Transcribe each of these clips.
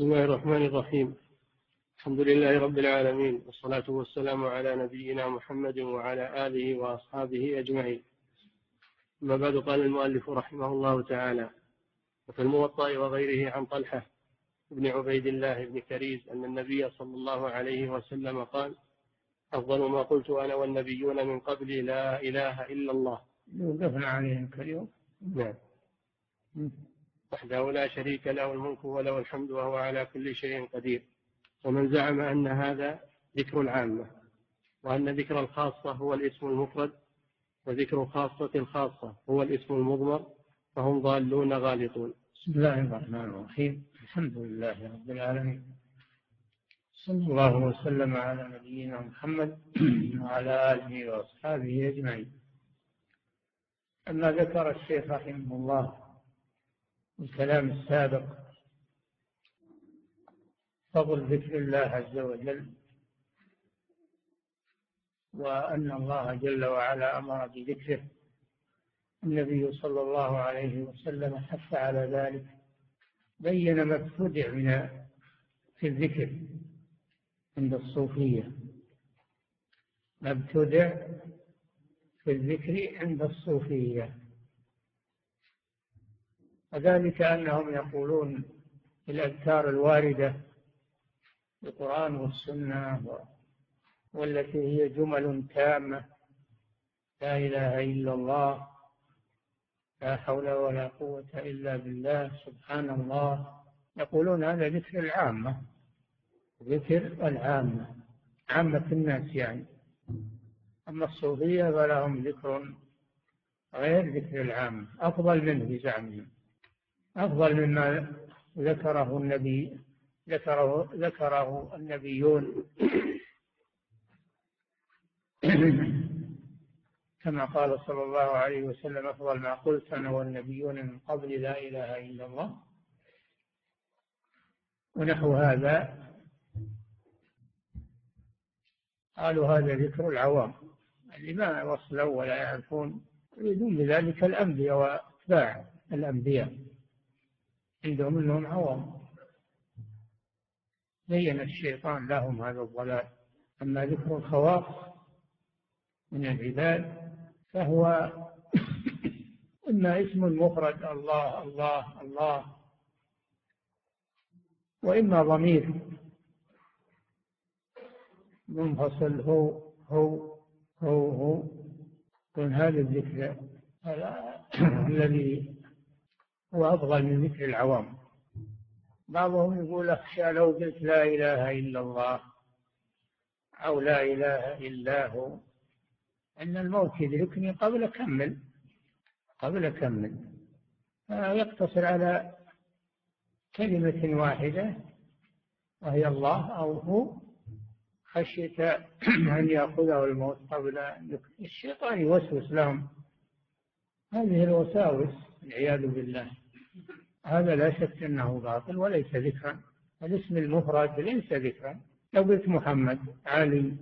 بسم الله الرحمن الرحيم. الحمد لله رب العالمين والصلاة والسلام على نبينا محمد وعلى آله وأصحابه أجمعين. أما بعد قال المؤلف رحمه الله تعالى وفي الموطأ وغيره عن طلحة بن عبيد الله بن كريز أن النبي صلى الله عليه وسلم قال أفضل ما قلت أنا والنبيون من قبلي لا إله إلا الله. وقفنا عليهم كاليوم. نعم. وحده لا شريك له الملك وله الحمد وهو على كل شيء قدير. ومن زعم أن هذا ذكر العامة وأن ذكر الخاصة هو الاسم المفرد وذكر خاصة الخاصة هو الاسم المضمر فهم ضالون غالطون. بسم الله الرحمن الرحيم. الحمد لله رب العالمين. صلى الله وسلم على نبينا محمد وعلى آله وأصحابه أجمعين. أما ذكر الشيخ رحمه الله الكلام السابق فضل ذكر الله عز وجل وأن الله جل وعلا أمر بذكره. النبي صلى الله عليه وسلم حث على ذلك بين ما ابتدع من في الذكر عند الصوفية. ما ابتدع في الذكر عند الصوفية. وذلك أنهم يقولون الأذكار الواردة في القرآن والسنة والتي هي جمل تامة. لا إله إلا الله لا حول ولا قوة إلا بالله سبحان الله. يقولون هذا ذكر العامة ذكر العامة عامة الناس يعني. أما الصوفية فلهم ذكر غير ذكر العامة أفضل منه بزعمهم. أفضل مما ذكره النبي ذكره ذكره النبيون. كما قال صلى الله عليه وسلم أفضل ما قلت أنا والنبيون من قبل لا إله إلا الله. ونحو هذا قالوا هذا ذكر العوام. اللي ما وصلوا ولا يعرفون يريدون بذلك الأنبياء وأتباع الأنبياء. عندهم أنهم عوام. بين الشيطان لهم هذا الضلال. أما ذكر الخواص من العباد فهو إما اسم مفرد الله الله الله وإما ضمير. منفصل هو هو هو هو. من هذا الذكر. الذي هو أفضل من ذكر العوام. بعضهم يقول أخشى لو قلت لا إله إلا الله أو لا إله إلا هو. أن الموت يدركني قبل أكمل قبل أكمل. فيقتصر على كلمة واحدة وهي الله أو هو. خشية أن يأخذه الموت قبل الشيطان يوسوس لهم. هذه الوساوس والعياذ بالله. هذا لا شك أنه باطل وليس ذكرا. الاسم المفرد ليس ذكرا. لو قلت محمد علي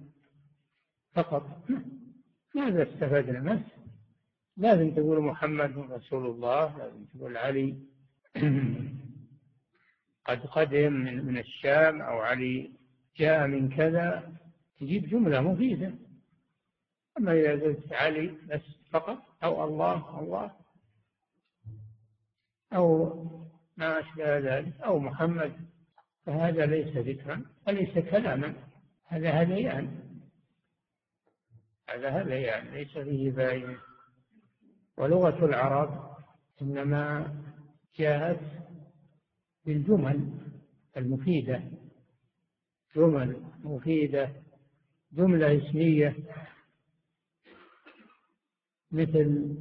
فقط. ماذا استفدنا؟ بس. لازم تقول محمد رسول الله لازم تقول علي. قد قدم من, من الشام أو علي. جاء من كذا. تجيب جملة مفيدة. أما إذا قلت علي بس فقط أو الله الله. أو ما أشبه ذلك أو محمد فهذا ليس ذكرا وليس كلاما؟ هذا هذيان. هذا هذيان ليس فيه فائدة ولغة العرب إنما جاءت بالجمل المفيدة. جمل مفيدة جملة اسمية مثل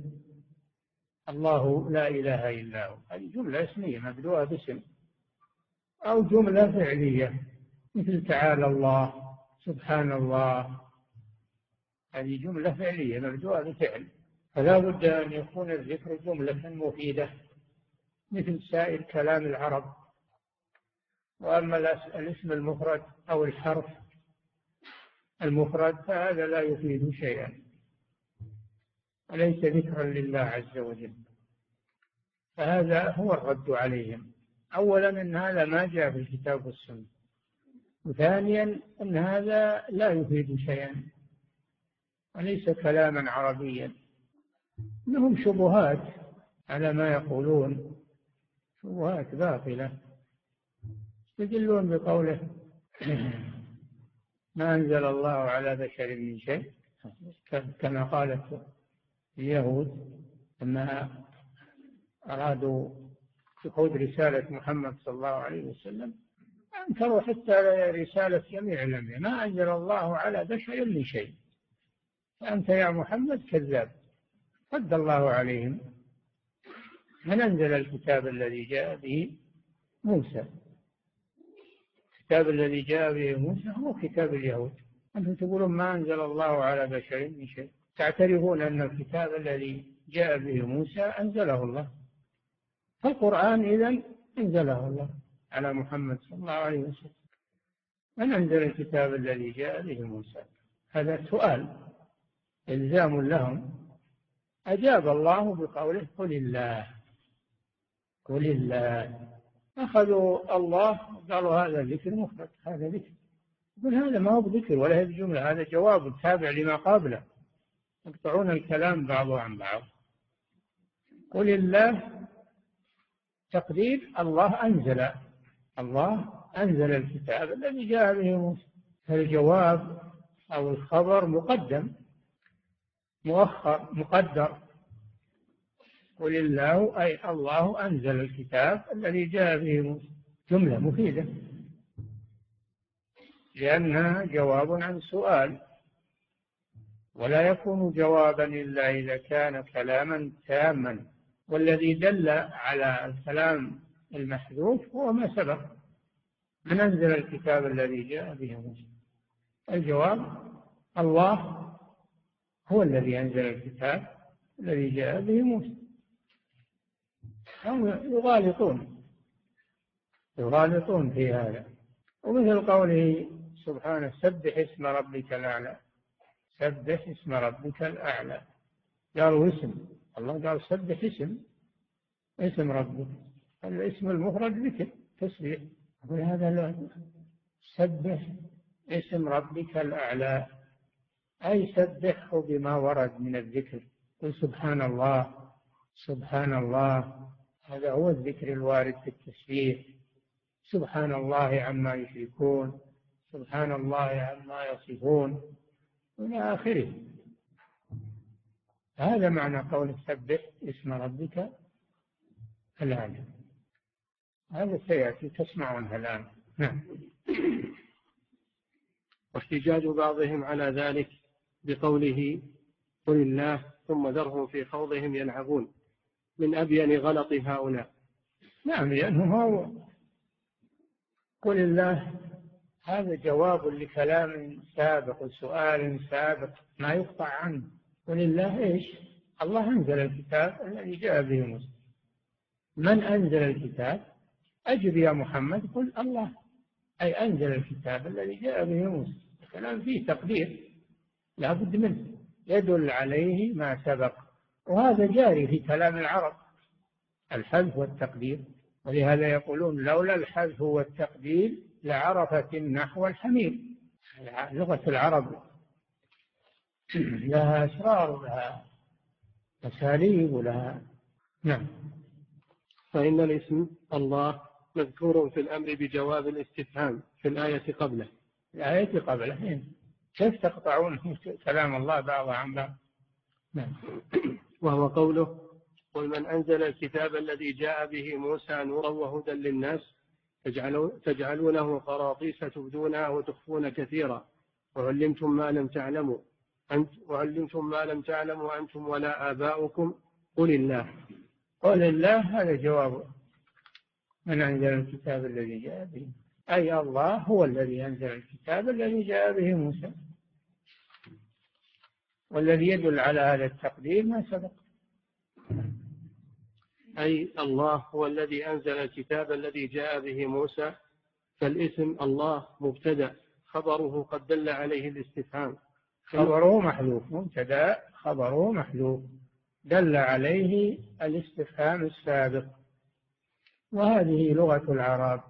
الله لا إله إلا هو. هذه جملة اسمية مبدوءة باسم. أو جملة فعلية مثل تعالى الله سبحان الله. هذه جملة فعلية مبدوءة بفعل. فلا بد أن يكون الذكر جملة مفيدة مثل سائر كلام العرب. وأما الاسم المفرد أو الحرف المفرد فهذا لا يفيد شيئا. وليس ذكرا لله عز وجل؟ فهذا هو الرد عليهم. أولا أن هذا ما جاء في الكتاب والسنة. وثانيا أن هذا لا يفيد شيئا. وليس كلاما عربيا. لهم شبهات على ما يقولون. شبهات باطلة. يدلون بقوله ما أنزل الله على بشر من شيء؟ كما قالت اليهود لما أرادوا دخول رسالة محمد صلى الله عليه وسلم أنكروا حتى رسالة جميع الأنبياء. ما أنزل الله على بشر من شيء. فأنت يا محمد كذاب. رد الله عليهم. من أنزل الكتاب الذي جاء به؟ موسى. الكتاب الذي جاء به موسى هو كتاب اليهود. أنتم تقولون ما أنزل الله على بشر من شيء. تعترفون أن الكتاب الذي جاء به موسى أنزله الله. فالقرآن إذا أنزله الله على محمد صلى الله عليه وسلم. من أنزل الكتاب الذي جاء به موسى؟ هذا سؤال إلزام لهم. أجاب الله بقوله قل الله قل الله. أخذوا الله قالوا هذا ذكر مفرد هذا ذكر. يقول هذا ما هو بذكر ولا هي بجملة هذا جواب تابع لما قبله يقطعون الكلام بعضه عن بعض. قل الله تقدير الله أنزل. الله أنزل الكتاب الذي جاء به موسى. فالجواب أو الخبر مقدم. مؤخر مقدر. قل الله أي الله أنزل الكتاب الذي جاء به موسى. جملة مفيدة. لأنها جواب عن سؤال. ولا يكون جوابا إلا إذا كان كلاما تاما. والذي دل على الكلام المحذوف هو ما سبق. من أنزل الكتاب الذي جاء به موسى؟ الجواب الله هو الذي أنزل الكتاب الذي جاء به موسى. هم يغالطون يغالطون في هذا. ومثل قوله سبحانه سبح اسم ربك الأعلى. سبح اسم ربك الأعلى. قالوا اسم. الله قال سبح اسم. اسم ربك. الاسم المفرد ذكر تسبيح. يقول هذا لا. سبح اسم ربك الأعلى. أي سبحه بما ورد من الذكر. قل سبحان الله. سبحان الله. هذا هو الذكر الوارد في التسبيح. سبحان الله عما يشركون. سبحان الله عما يصفون. إلى آخره هذا معنى قول سبح اسم ربك الآن. هذا سيأتي تسمعونها الآن. نعم. واحتجاج بعضهم على ذلك بقوله قل الله ثم ذرهم في خوضهم يلعبون. من أبين غلط هؤلاء. نعم لأنه هو قل الله هذا جواب لكلام سابق وسؤال سابق ما يقطع عنه. قل الله إيش؟ الله أنزل الكتاب الذي جاء به موسى. من أنزل الكتاب؟ أجب يا محمد قل الله. أي أنزل الكتاب الذي جاء به موسى. الكلام فيه تقدير لا بد منه. يدل عليه ما سبق. وهذا جاري في كلام العرب الحذف والتقدير. ولهذا يقولون لولا الحذف والتقدير لعرفت النحو الحمير لغة العرب. لها أسرار ولها أساليب ولها نعم. فإن الاسم الله مذكور في الأمر بجواب الاستفهام في الآية قبله. الآية قبله إيه. كيف تقطعون كلام الله بعض عن بعض؟ نعم. وهو قوله قل من أنزل الكتاب الذي جاء به موسى نورا وهدى للناس تجعلونه قراطيس تبدونها وتخفون كثيرا. وعلمتم ما لم تعلموا. أنت وعلمتم ما لم تعلموا أنتم ولا آباؤكم. قل الله. قل الله هذا جواب من أنزل الكتاب الذي جاء به. أي الله هو الذي أنزل الكتاب الذي جاء به موسى. والذي يدل على هذا التقدير ما سبق. أي الله هو الذي أنزل الكتاب الذي جاء به موسى فالاسم الله مبتدأ خبره قد دل عليه الاستفهام. خبره محذوف مبتدأ خبره محذوف دل عليه الاستفهام السابق. وهذه لغة العرب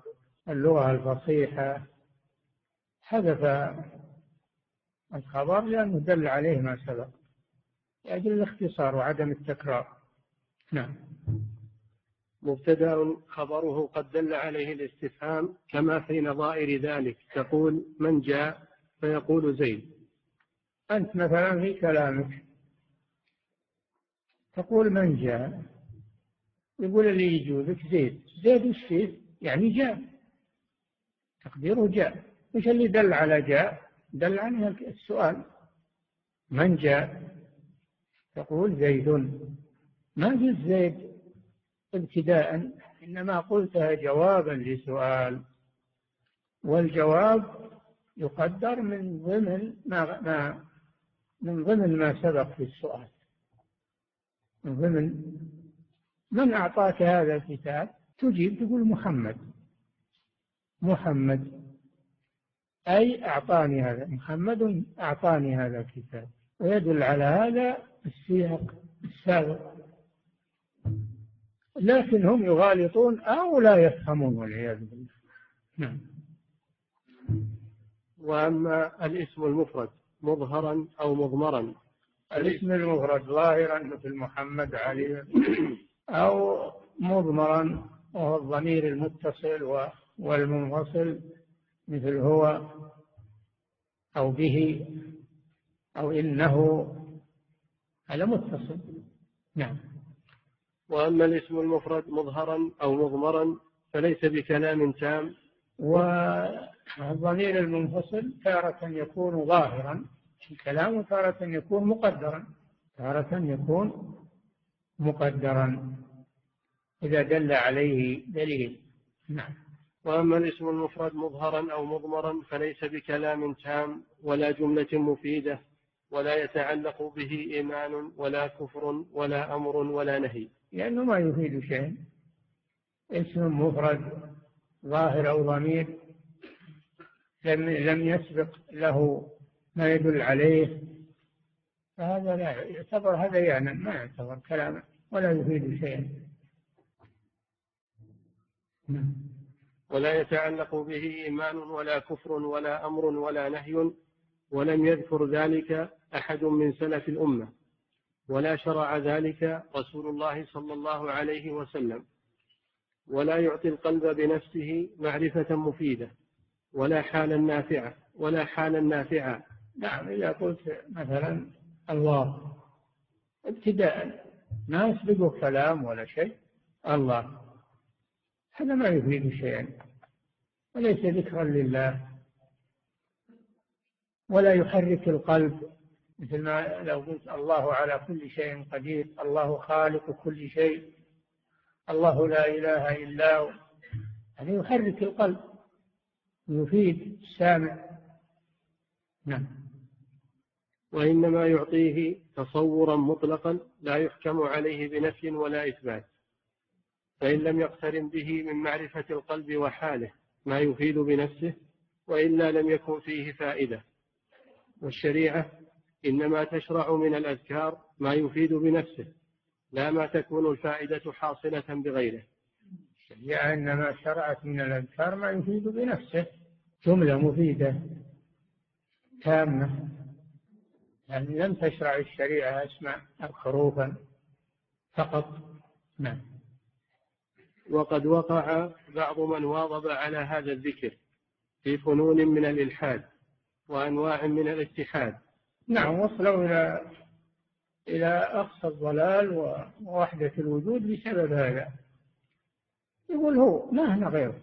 اللغة الفصيحة حذف الخبر لأنه دل عليه ما سبق لأجل الاختصار وعدم التكرار. نعم. مبتدأ خبره قد دل عليه الاستفهام كما في نظائر ذلك. تقول من جاء؟ فيقول زيد. أنت مثلا في كلامك تقول من جاء؟ يقول اللي يجوزك زيد. زيد وش فيه؟ يعني جاء. تقديره جاء. وش اللي دل على جاء؟ دل عليه السؤال. من جاء؟ تقول زيد. ما قلت زيد. ابتداء إنما قلتها جوابا لسؤال والجواب يقدر من ضمن ما, ما من ضمن ما سبق في السؤال. من ضمن من أعطاك هذا الكتاب؟ تجيب تقول محمد. محمد. أي أعطاني هذا؟ محمد أعطاني هذا الكتاب. ويدل على هذا السياق السابق. لكن هم يغالطون أو لا يفهمون والعياذ بالله. نعم. وأما الاسم المفرد مظهرا أو مضمرا؟ الاسم المفرد ظاهرا مثل محمد علي أو مضمرا وهو الضمير المتصل والمنفصل مثل هو أو به أو إنه هذا متصل. نعم. وأما الاسم المفرد مظهرا أو مضمرا فليس بكلام تام. والضمير المنفصل تارة يكون ظاهرا الكلام تارة يكون مقدرا تارة يكون مقدرا. إذا دل عليه دليل. نعم. وأما الاسم المفرد مظهرا أو مضمرا فليس بكلام تام ولا جملة مفيدة ولا يتعلق به إيمان ولا كفر ولا أمر ولا نهي. لأنه ما يفيد شيء. اسم مفرد ظاهر أو ضمير لم لم يسبق له ما يدل عليه. فهذا لا يعتبر هذا يعني ما يعتبر كلاما ولا يفيد شيئا ولا يتعلق به إيمان ولا كفر ولا أمر ولا نهي ولم يذكر ذلك أحد من سلف الأمة. ولا شرع ذلك رسول الله صلى الله عليه وسلم. ولا يعطي القلب بنفسه معرفة مفيدة ولا حالا نافعة ولا حالا نافعة. نعم إذا قلت مثلا الله ابتداء ما يسبقه كلام ولا شيء الله. هذا ما يفيد شيئا. وليس ذكرا لله. ولا يحرك القلب. مثل ما لو قلت الله على كل شيء قدير الله خالق كل شيء الله لا إله إلا هو. يعني يحرك القلب يفيد السامع. نعم. وإنما يعطيه تصورا مطلقا لا يحكم عليه بنفي ولا إثبات. فإن لم يقترن به من معرفة القلب وحاله ما يفيد بنفسه وإلا لم يكن فيه فائدة. والشريعة إنما تشرع من الأذكار ما يفيد بنفسه لا ما تكون الفائدة حاصلة بغيره. الشريعة إنما شرعت من الأذكار ما يفيد بنفسه. جملة مفيدة تامة. يعني لم تشرع الشريعة أسمع حروفا فقط. نعم. وقد وقع بعض من واظب على هذا الذكر في فنون من الإلحاد وأنواع من الاتحاد. نعم. وصلوا إلى إلى أقصى الضلال ووحدة الوجود بسبب هذا. يقول هو ما هنا غيره.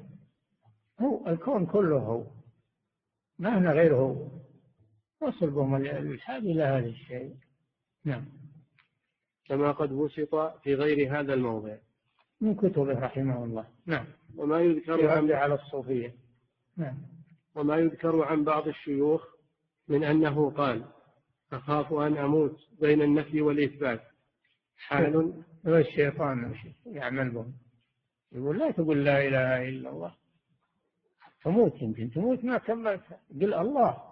هو الكون كله هو. ما هنا غيره هو. وصل بهم الإلحاد إلى هذا الشيء. نعم. كما قد بسط في غير هذا الموضع. من كتبه رحمه الله. نعم. وما يذكر عن على الصوفية. نعم. وما يذكر عن بعض الشيوخ من أنه قال أخاف أن أموت بين النفي والإثبات. حال. الشيطان يعمل بهم يقول لا تقول لا إله إلا الله. تموت يمكن. تموت ما كملت قل الله.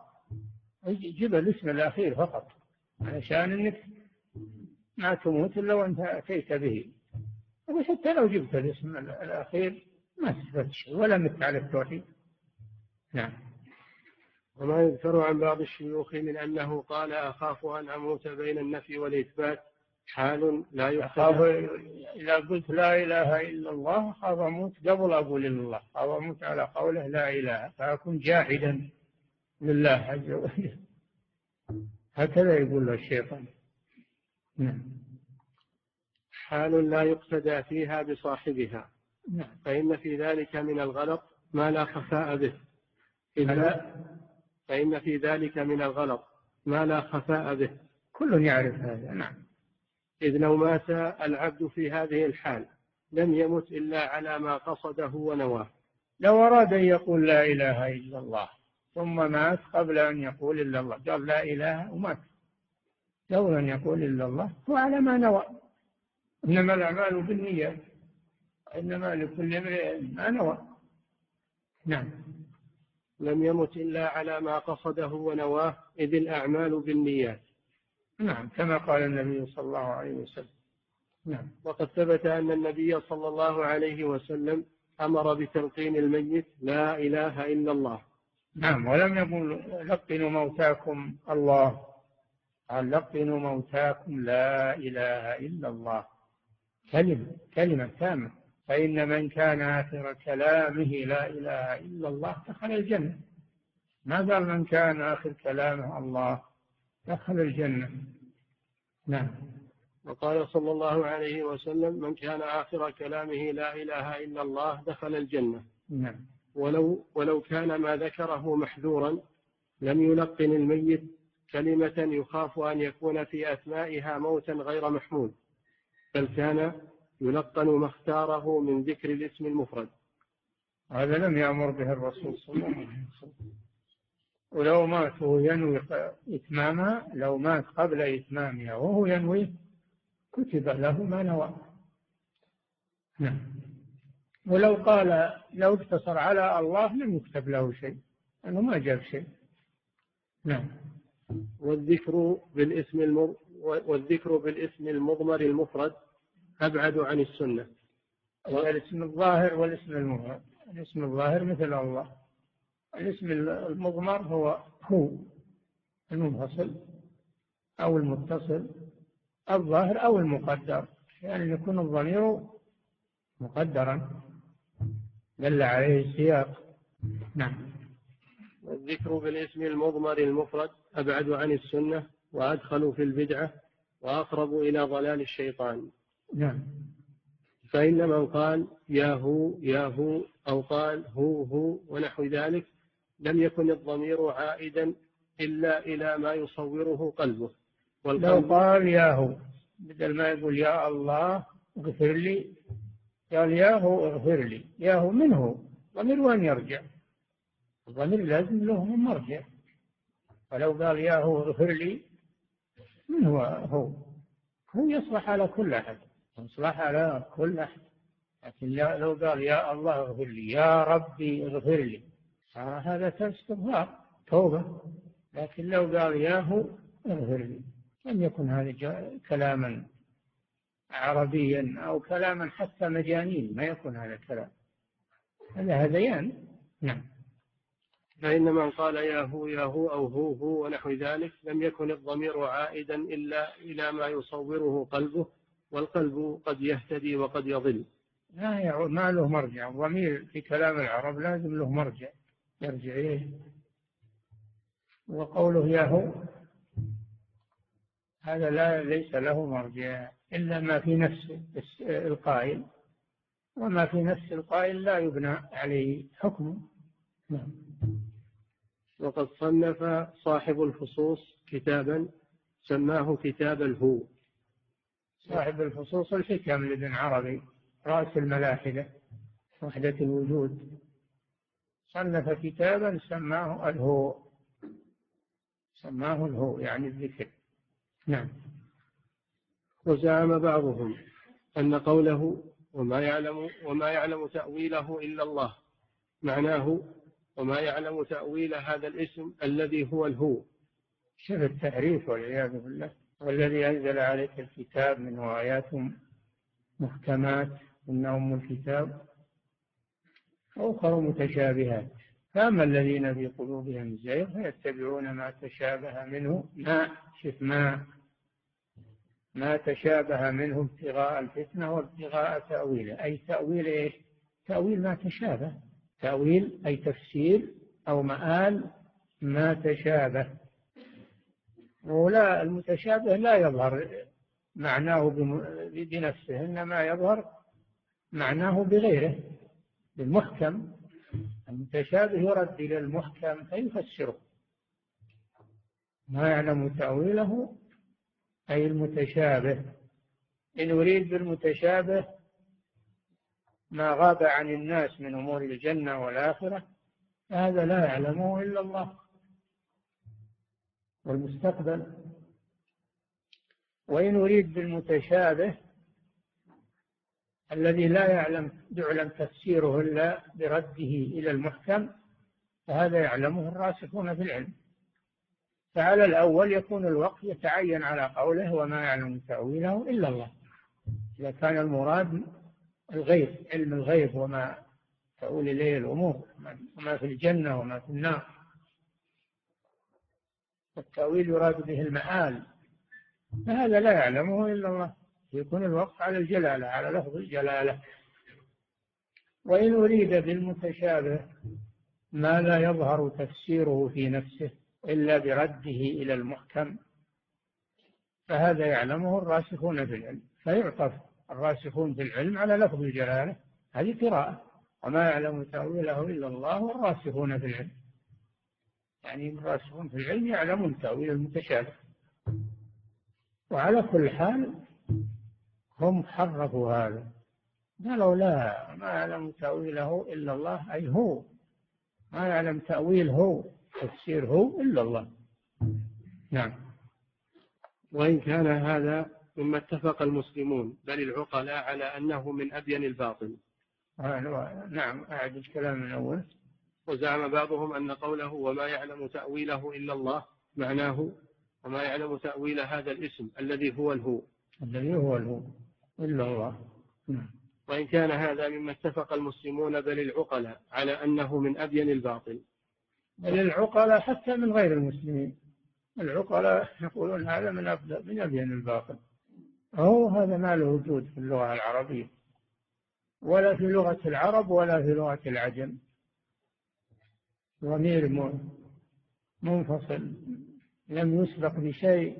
جيب الاسم الأخير فقط. علشان أنك ما تموت إلا وأنت أتيت به. وحتى لو جبت الاسم الأخير ما استفدت شيء. ولا مت على التوحيد. نعم. وما يذكر عن بعض الشيوخ من أنه قال أخاف أن أموت بين النفي والإثبات حال لا أخاف إذا قلت لا إله إلا الله أخاف أموت قبل أقول إلا الله. أو أموت على قوله لا إله فأكون جاحدا لله عز وجل. هكذا يقول له الشيطان. نعم. حال لا يقتدى فيها بصاحبها. نعم. فإن في ذلك من الغلط ما لا خفاء به. إلا؟ فإن في ذلك من الغلط ما لا خفاء به. كل يعرف هذا نعم. إذ لو مات العبد في هذه الحال لم يمت إلا على ما قصده ونواه. لو أراد أن يقول لا إله إلا الله ثم مات قبل أن يقول إلا الله. قال لا إله ومات. قبل أن يقول إلا الله هو على ما نوى. إنما الأعمال بالنيات. إنما لكل امرئ ما نوى. نعم. لم يمت إلا على ما قصده ونواه إذ الأعمال بالنيات. نعم كما قال النبي صلى الله عليه وسلم. نعم. وقد ثبت أن النبي صلى الله عليه وسلم أمر بتلقين الميت لا إله إلا الله. نعم ولم يقل لقنوا موتاكم الله. قال لقنوا موتاكم لا إله إلا الله. كلمة كلمة تامة. فإن من كان آخر كلامه لا إله إلا الله دخل الجنة. ما قال من كان آخر كلامه الله دخل الجنة. نعم. وقال صلى الله عليه وسلم من كان آخر كلامه لا إله إلا الله دخل الجنة. نعم. ولو ولو كان ما ذكره محذورا لم يلقن الميت كلمة يخاف أن يكون في أثنائها موتا غير محمود بل كان يلقن ما اختاره من ذكر الاسم المفرد. هذا لم يأمر به الرسول صلى الله عليه وسلم. ولو مات وهو ينوي إتمامها لو مات قبل إتمامها وهو ينوي كتب له ما نوى. نعم. ولو قال لو اقتصر على الله لم يكتب له شيء لأنه ما جاب شيء. نعم. والذكر بالاسم والذكر بالاسم المضمر المفرد أبعد عن السنة. والاسم الظاهر والاسم المفرد الاسم الظاهر مثل الله. الاسم المضمر هو هو المنفصل أو المتصل الظاهر أو المقدر. يعني يكون الضمير مقدرا. دل عليه السياق. نعم. والذكر بالاسم المضمر المفرد أبعد عن السنة وأدخل في البدعة وأقرب إلى ضلال الشيطان. نعم. فإن من قال يا هو يا هو أو قال هو هو ونحو ذلك لم يكن الضمير عائدا إلا إلى ما يصوره قلبه. لو قال يا هو بدل ما يقول يا الله اغفر لي قال يا هو اغفر لي. يا هو من هو؟ ضمير وين يرجع؟ الضمير لازم له من مرجع. ولو قال يا هو اغفر لي من هو؟ هو. هو يصلح على كل أحد يصلح على كل أحد. لكن لو قال يا الله اغفر لي يا ربي اغفر لي. هذا استغفار توبة. لكن لو قال ياهو اغفر لي. لم يكن هذا كلاما عربيا أو كلاما حتى مجانين ما يكون هذا كلام هذا هذيان. نعم. فإن من قال يا هو يا هو أو هو هو ونحو ذلك لم يكن الضمير عائدا إلا إلى ما يصوره قلبه. والقلب قد يهتدي وقد يضل. لا ما له مرجع. الضمير في كلام العرب لازم له مرجع. يرجع إليه. وقوله ياهو هذا لا ليس له مرجع إلا ما في نفس القائل. وما في نفس القائل لا يبنى عليه حكم. نعم. وقد صنف صاحب الفصوص كتابا سماه كتاب الهو. صاحب الفصوص الحكم لابن عربي؟ رأس الملاحدة وحدة الوجود. صنف كتابا سماه الهو. سماه الهو يعني الذكر. نعم. وزعم بعضهم أن قوله وما يعلم وما يعلم تأويله إلا الله معناه وما يعلم تأويل هذا الاسم الذي هو الهو. شبه التحريف والعياذ بالله. والذي أنزل عليك الكتاب منه آيات محكمات إن أم الكتاب وأخر متشابهات. فأما الذين في قلوبهم زيغ فيتبعون ما تشابه منه ما شف ما ما تشابه منه ابتغاء الفتنة وابتغاء تأويله أي تأويل إيش؟ تأويل ما تشابه. تأويل أي تفسير أو مآل ما تشابه. ولا المتشابه لا يظهر معناه بنفسه إنما يظهر معناه بغيره بالمحكم. المتشابه يرد إلى المحكم فيفسره. ما يعلم تأويله أي المتشابه. إن أريد بالمتشابه ما غاب عن الناس من أمور الجنة والآخرة هذا لا يعلمه إلا الله. والمستقبل. وإن أريد بالمتشابه الذي لا يعلم يعلم تفسيره إلا برده إلى المحكم فهذا يعلمه الراسخون في العلم. فعلى الأول يكون الوقت يتعين على قوله وما يعلم تأويله إلا الله. إذا كان المراد الغيب علم الغيب وما تؤول إليه الأمور وما في الجنة وما في النار. التأويل يراد به المآل. فهذا لا يعلمه إلا الله. يكون الوقف على الجلالة على لفظ الجلالة. وإن أريد بالمتشابه ما لا يظهر تفسيره في نفسه إلا برده إلى المحكم فهذا يعلمه الراسخون في العلم. فيعطف الراسخون في العلم على لفظ الجلالة. هذه قراءة. وما يعلم تأويله إلا الله والراسخون في العلم. يعني الراسخون في العلم يعلمون تأويل المتشابه. وعلى كل حال هم حرفوا هذا. قالوا لا ما يعلم تأويله إلا الله. أي هو ما يعلم تأويل هو تفسير هو إلا الله. نعم. وإن كان هذا مما اتفق المسلمون بل العقلاء على أنه من أبين الباطل. نعم أعد الكلام من أول وزعم بعضهم أن قوله وما يعلم تأويله إلا الله معناه وما يعلم تأويل هذا الاسم الذي هو الهو. الذي هو الهو. إلا الله. نعم. وإن كان هذا مما اتفق المسلمون بل العقلاء على أنه من أبين الباطل. بل العقلاء حتى من غير المسلمين. العقلاء يقولون هذا من من أبين الباطل. هو هذا ما له وجود في اللغة العربية. ولا في لغة العرب ولا في لغة العجم. ضمير منفصل لم يسبق بشيء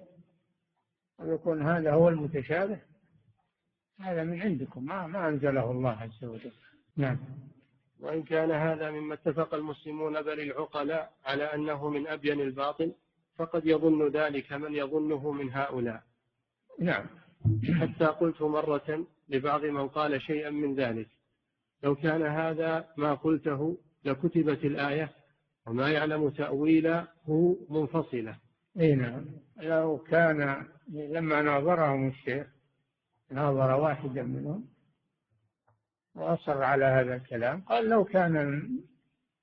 ويكون هذا هو المتشابه هذا من عندكم ما, ما أنزله الله عز وجل. نعم. وإن كان هذا مما اتفق المسلمون بل العقلاء على أنه من أبين الباطل فقد يظن ذلك من يظنه من هؤلاء. نعم. حتى قلت مرة لبعض من قال شيئا من ذلك لو كان هذا ما قلته لكتبت الآية وما يعلم تأويله منفصلة. إي نعم. لو كان لما ناظرهم الشيخ ناظر واحدا منهم وأصر على هذا الكلام قال لو كان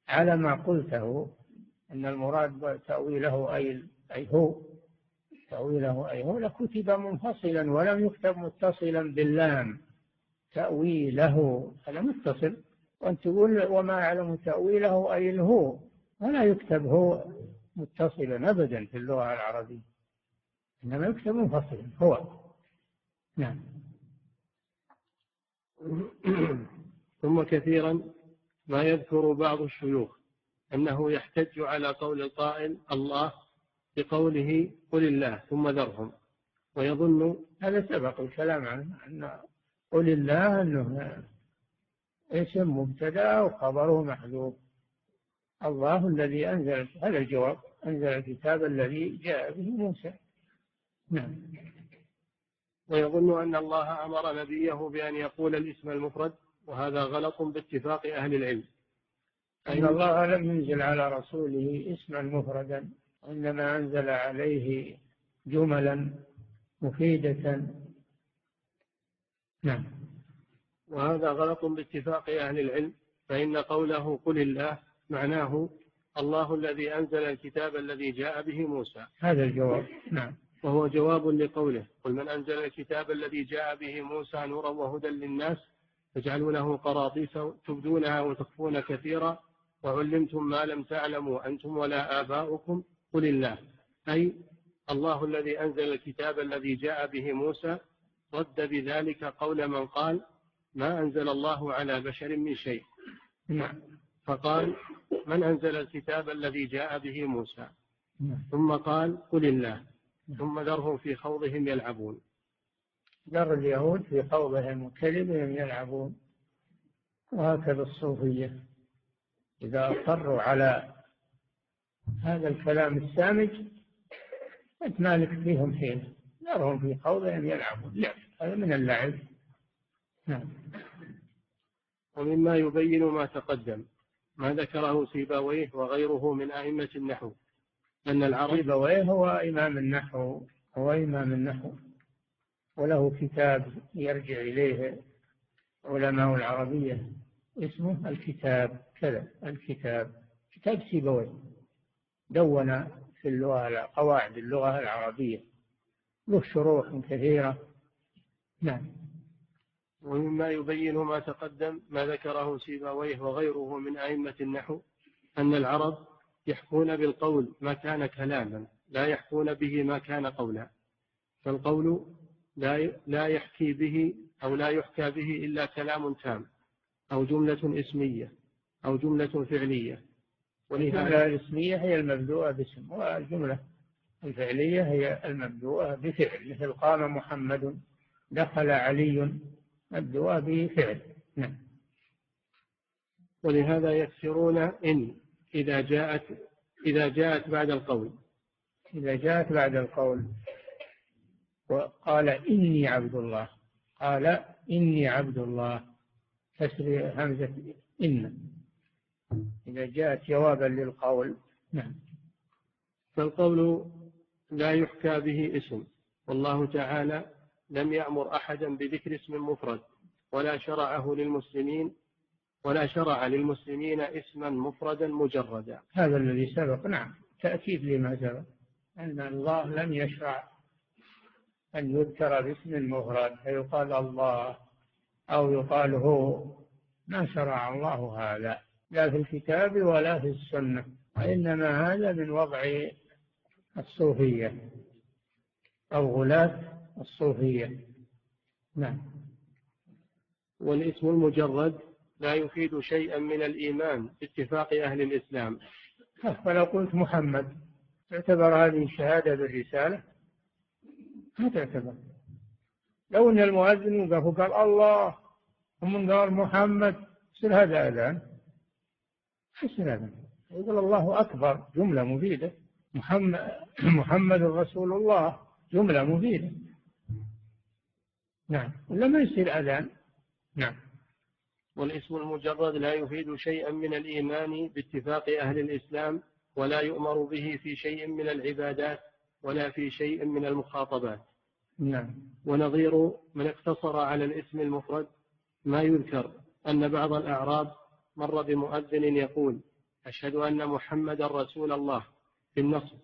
على ما قلته أن المراد تأويله أي أي هو تأويله أي هو لكتب منفصلا ولم يكتب متصلا باللام. تأويله هذا متصل. وأنت تقول وما يعلم تأويله أي الهو ولا يكتب هو متصلا أبدا في اللغة العربية إنما يكتب منفصلا هو. نعم. ثم كثيرا ما يذكر بعض الشيوخ أنه يحتج على قول القائل الله بقوله قل الله ثم ذرهم ويظن هذا سبق الكلام عنه أن قل الله أنه اسم مبتدأ وخبره محذوف. الله الذي أنزل هذا الجواب أنزل الكتاب الذي جاء به موسى. نعم. ويظن أن الله أمر نبيه بأن يقول الاسم المفرد وهذا غلط باتفاق أهل العلم. أن الله لم ينزل على رسوله اسما مفردا إنما أنزل عليه جملا مفيدة. نعم. وهذا غلط باتفاق أهل العلم فإن قوله قل الله معناه الله الذي أنزل الكتاب الذي جاء به موسى. هذا الجواب. نعم. وهو جواب لقوله قل من أنزل الكتاب الذي جاء به موسى نورا وهدى للناس تجعلونه قراطيس تبدونها وتخفون كثيرا وعلمتم ما لم تعلموا أنتم ولا آباؤكم قل الله. أي الله الذي أنزل الكتاب الذي جاء به موسى رد بذلك قول من قال ما أنزل الله على بشر من شيء. نعم. فقال من أنزل الكتاب الذي جاء به موسى؟ نعم. ثم قال قل الله. ثم ذرهم في خوضهم يلعبون. ذر اليهود في خوضهم وكذبهم يلعبون. وهكذا الصوفية. إذا أصروا على هذا الكلام السامج مالك فيهم حين ذرهم في خوضهم يلعبون. لعب هذا من اللعب. نعم. ومما يبين ما تقدم. ما ذكره سيباويه وغيره من أئمة النحو. أن العرب سيبويه هو إمام النحو هو إمام النحو. وله كتاب يرجع إليه علماء العربية اسمه الكتاب كذا الكتاب كتاب سيبويه دون في اللغة قواعد اللغة العربية. له شروح كثيرة. نعم. ومما يبين ما تقدم ما ذكره سيبويه وغيره من أئمة النحو أن العرب يحكون بالقول ما كان كلاما لا يحكون به ما كان قولا. فالقول لا لا يحكي به أو لا يحكى به إلا كلام تام أو جملة اسمية أو جملة فعلية. والجملة الاسمية هي المبدوءة باسم والجملة الفعلية هي المبدوءة بفعل مثل قام محمد دخل علي مبدوءة بفعل. نعم. ولهذا يكسرون إن إذا جاءت إذا جاءت بعد القول. إذا جاءت بعد القول. وقال إني عبد الله. قال إني عبد الله. كسر همزة إن. إذا جاءت جوابا للقول. نعم. فالقول لا يحكى به اسم. والله تعالى لم يأمر أحدا بذكر اسم مفرد ولا شرعه للمسلمين ولا شرع للمسلمين اسما مفردا مجردا. هذا الذي سبق. نعم تأكيد لما سبق أن الله لم يشرع أن يذكر باسم مفرد فيقال الله أو يقال هو. ما شرع الله هذا لا في الكتاب ولا في السنة وإنما هذا من وضع الصوفية أو غلاة الصوفية. نعم. والاسم المجرد لا يفيد شيئا من الإيمان باتفاق أهل الإسلام. فلو قلت محمد تعتبر هذه شهادة بالرسالة؟ ما تعتبر. لو أن المؤذن وقف وقال الله ومن قال محمد يصير هذا أذان؟ يصير أذان. يقول الله أكبر جملة مفيدة. محمد محمد رسول الله جملة مفيدة. نعم. ولا ما يصير أذان. نعم. والاسم المجرد لا يفيد شيئا من الإيمان باتفاق أهل الإسلام ولا يؤمر به في شيء من العبادات ولا في شيء من المخاطبات. نعم. ونظير من اقتصر على الاسم المفرد. ما يذكر أن بعض الأعراب مر بمؤذن يقول أشهد أن محمدا رسول الله في النصر.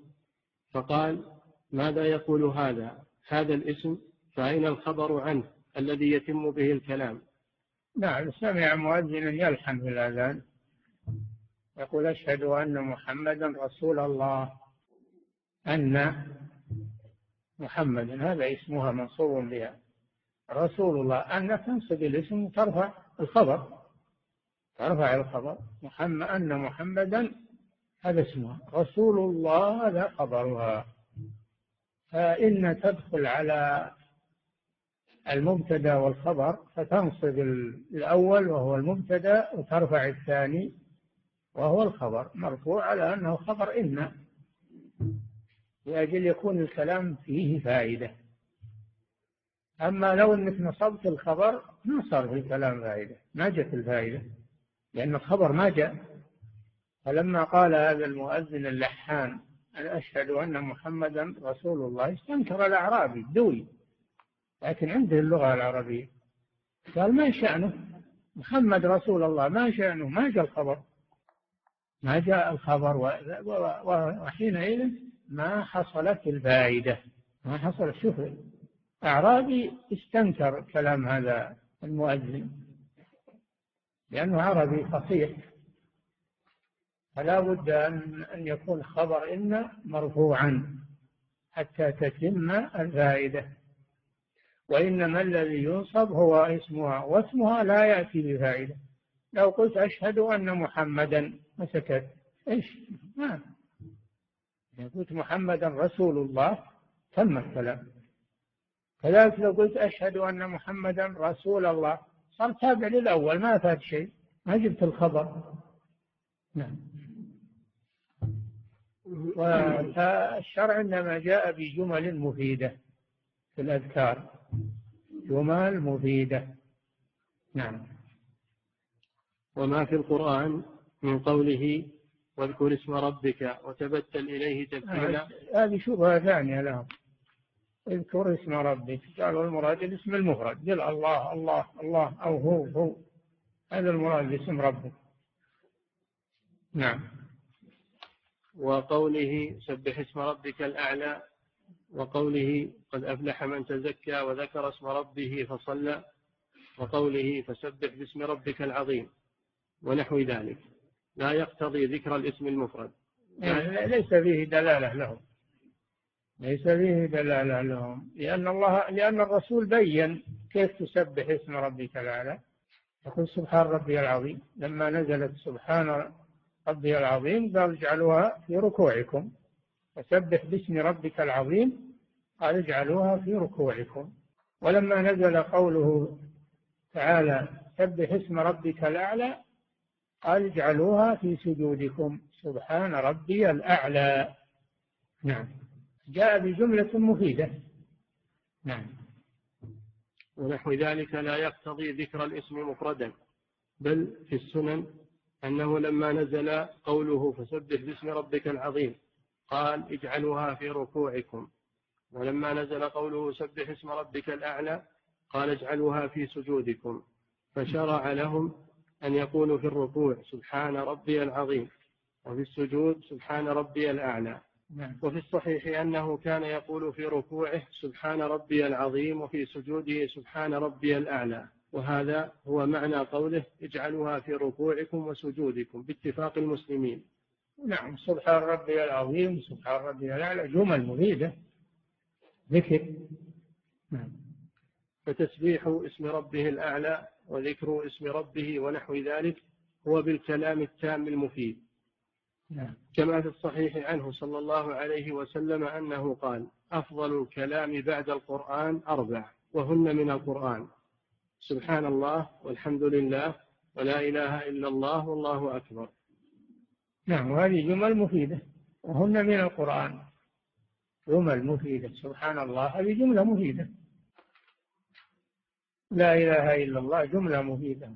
فقال ماذا يقول هذا؟ هذا الاسم فأين الخبر عنه الذي يتم به الكلام؟ نعم سمع مؤذن يلحن في الأذان. يقول أشهد أن محمدا رسول الله. أن محمدا هذا اسمها منصوب بها. رسول الله أن تنصب الاسم ترفع الخبر. ترفع الخبر. محمد أن محمدا هذا اسمها. رسول الله هذا خبرها. فإن تدخل على المبتدا والخبر فتنصب الأول وهو المبتدا وترفع الثاني وهو الخبر. مرفوع على أنه خبر إن لأجل يكون الكلام فيه فائدة. أما لو أنك نصبت الخبر ما صار في الكلام فائدة ما جت الفائدة لأن الخبر ما جاء. فلما قال هذا المؤذن اللحان أنا أشهد أن محمدا رسول الله استنكر الأعرابي الدوي لكن عنده اللغة العربية. قال ما شأنه؟ محمد رسول الله ما شأنه؟ ما جاء الخبر. ما جاء الخبر وحينئذ ما حصلت الفائدة ما حصل شوف أعرابي استنكر كلام هذا المؤذن لأنه عربي فصيح. فلا بد أن يكون خبر إن مرفوعا حتى تتم الفائدة. وإنما الذي ينصب هو اسمها واسمها لا يأتي بفائدة. لو قلت أشهد أن محمدا مسكت. إيش؟ ما. إذا قلت محمدا رسول الله تم الكلام. كذلك لو قلت أشهد أن محمدا رسول الله صار تابع للأول ما فات شيء. ما جبت الخبر. نعم. والشرع إنما جاء بجمل مفيدة في الأذكار. جمل مفيدة. نعم. وما في القرآن من قوله واذكر اسم ربك وتبتل إليه تبتيلا. هذه شبهة ثانية لهم. اذكر اسم ربك. قالوا المراد الاسم المفرد. قل الله الله الله أو هو هو. هذا المراد باسم ربك. نعم. وقوله سبح اسم ربك الأعلى وقوله قد أفلح من تزكى وذكر اسم ربه فصلى وقوله فسبح باسم ربك العظيم ونحو ذلك. لا يقتضي ذكر الاسم المفرد. يعني ليس فيه دلالة لهم. ليس فيه دلالة لهم. لأن الله لأن الرسول بين كيف تسبح اسم ربك الأعلى. يقول سبحان ربي العظيم. لما نزلت سبحان ربي العظيم قال اجعلوها في ركوعكم. فسبح باسم ربك العظيم قال اجعلوها في ركوعكم. ولما نزل قوله تعالى سبح اسم ربك الأعلى قال اجعلوها في سجودكم. سبحان ربي الأعلى. نعم. جاء بجملة مفيدة. نعم. ونحو ذلك لا يقتضي ذكر الاسم مفردا بل في السنن أنه لما نزل قوله فسبح باسم ربك العظيم قال اجعلوها في ركوعكم. ولما نزل قوله سبح اسم ربك الأعلى قال اجعلوها في سجودكم فشرع لهم أن يقولوا في الركوع سبحان ربي العظيم وفي السجود سبحان ربي الأعلى. نعم. وفي الصحيح أنه كان يقول في ركوعه سبحان ربي العظيم وفي سجوده سبحان ربي الأعلى. وهذا هو معنى قوله اجعلوها في ركوعكم وسجودكم باتفاق المسلمين. نعم سبحان ربي العظيم سبحان ربي الأعلى جمل مفيدة. ذكر. نعم. فتسبيح اسم ربه الأعلى وذكر اسم ربه ونحو ذلك هو بالكلام التام المفيد. نعم. كما في الصحيح عنه صلى الله عليه وسلم أنه قال أفضل الكلام بعد القرآن أربع وهن من القرآن. سبحان الله والحمد لله ولا إله إلا الله والله أكبر. نعم وهذه جمل مفيدة. وهن من القرآن. جمل مفيدة سبحان الله. هذه جملة مفيدة. لا إله إلا الله جملة مفيدة.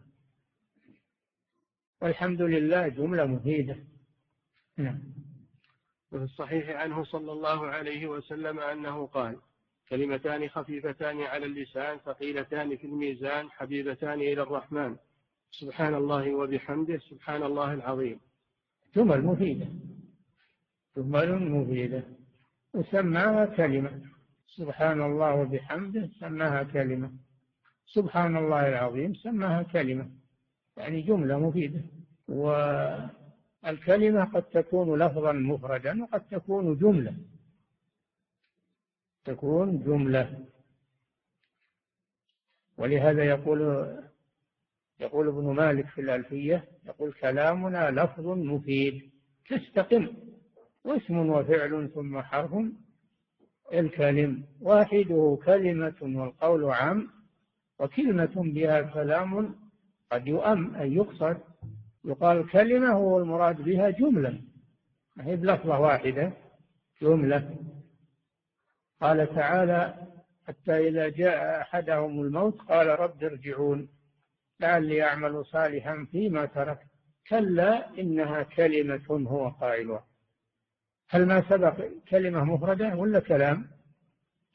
والحمد لله جملة مفيدة. نعم. وفي الصحيح عنه صلى الله عليه وسلم أنه قال كلمتان خفيفتان على اللسان ثقيلتان في الميزان حبيبتان إلى الرحمن. سبحان الله وبحمده سبحان الله العظيم. جمل مفيدة. جمل مفيدة. وسماها كلمة. سبحان الله وبحمده سماها كلمة. سبحان الله العظيم سماها كلمة. يعني جملة مفيدة. والكلمة قد تكون لفظا مفردا وقد تكون جملة. تكون جملة. ولهذا يقول يقول ابن مالك في الألفية يقول كلامنا لفظ مفيد. تستقم واسم وفعل ثم حرف الكلم. واحدة كلمة والقول عام وكلمة بها كلام قد يؤم أي يقصد. يقال كلمة هو المراد بها جملة. ما هي بلفظة واحدة جملة. قال تعالى حتى إذا جاء أحدهم الموت قال رب ارجعون لعلي أعمل صالحا فيما ترك كلا إنها كلمة هو قائلها. هل ما سبق كلمة مفردة ولا كلام؟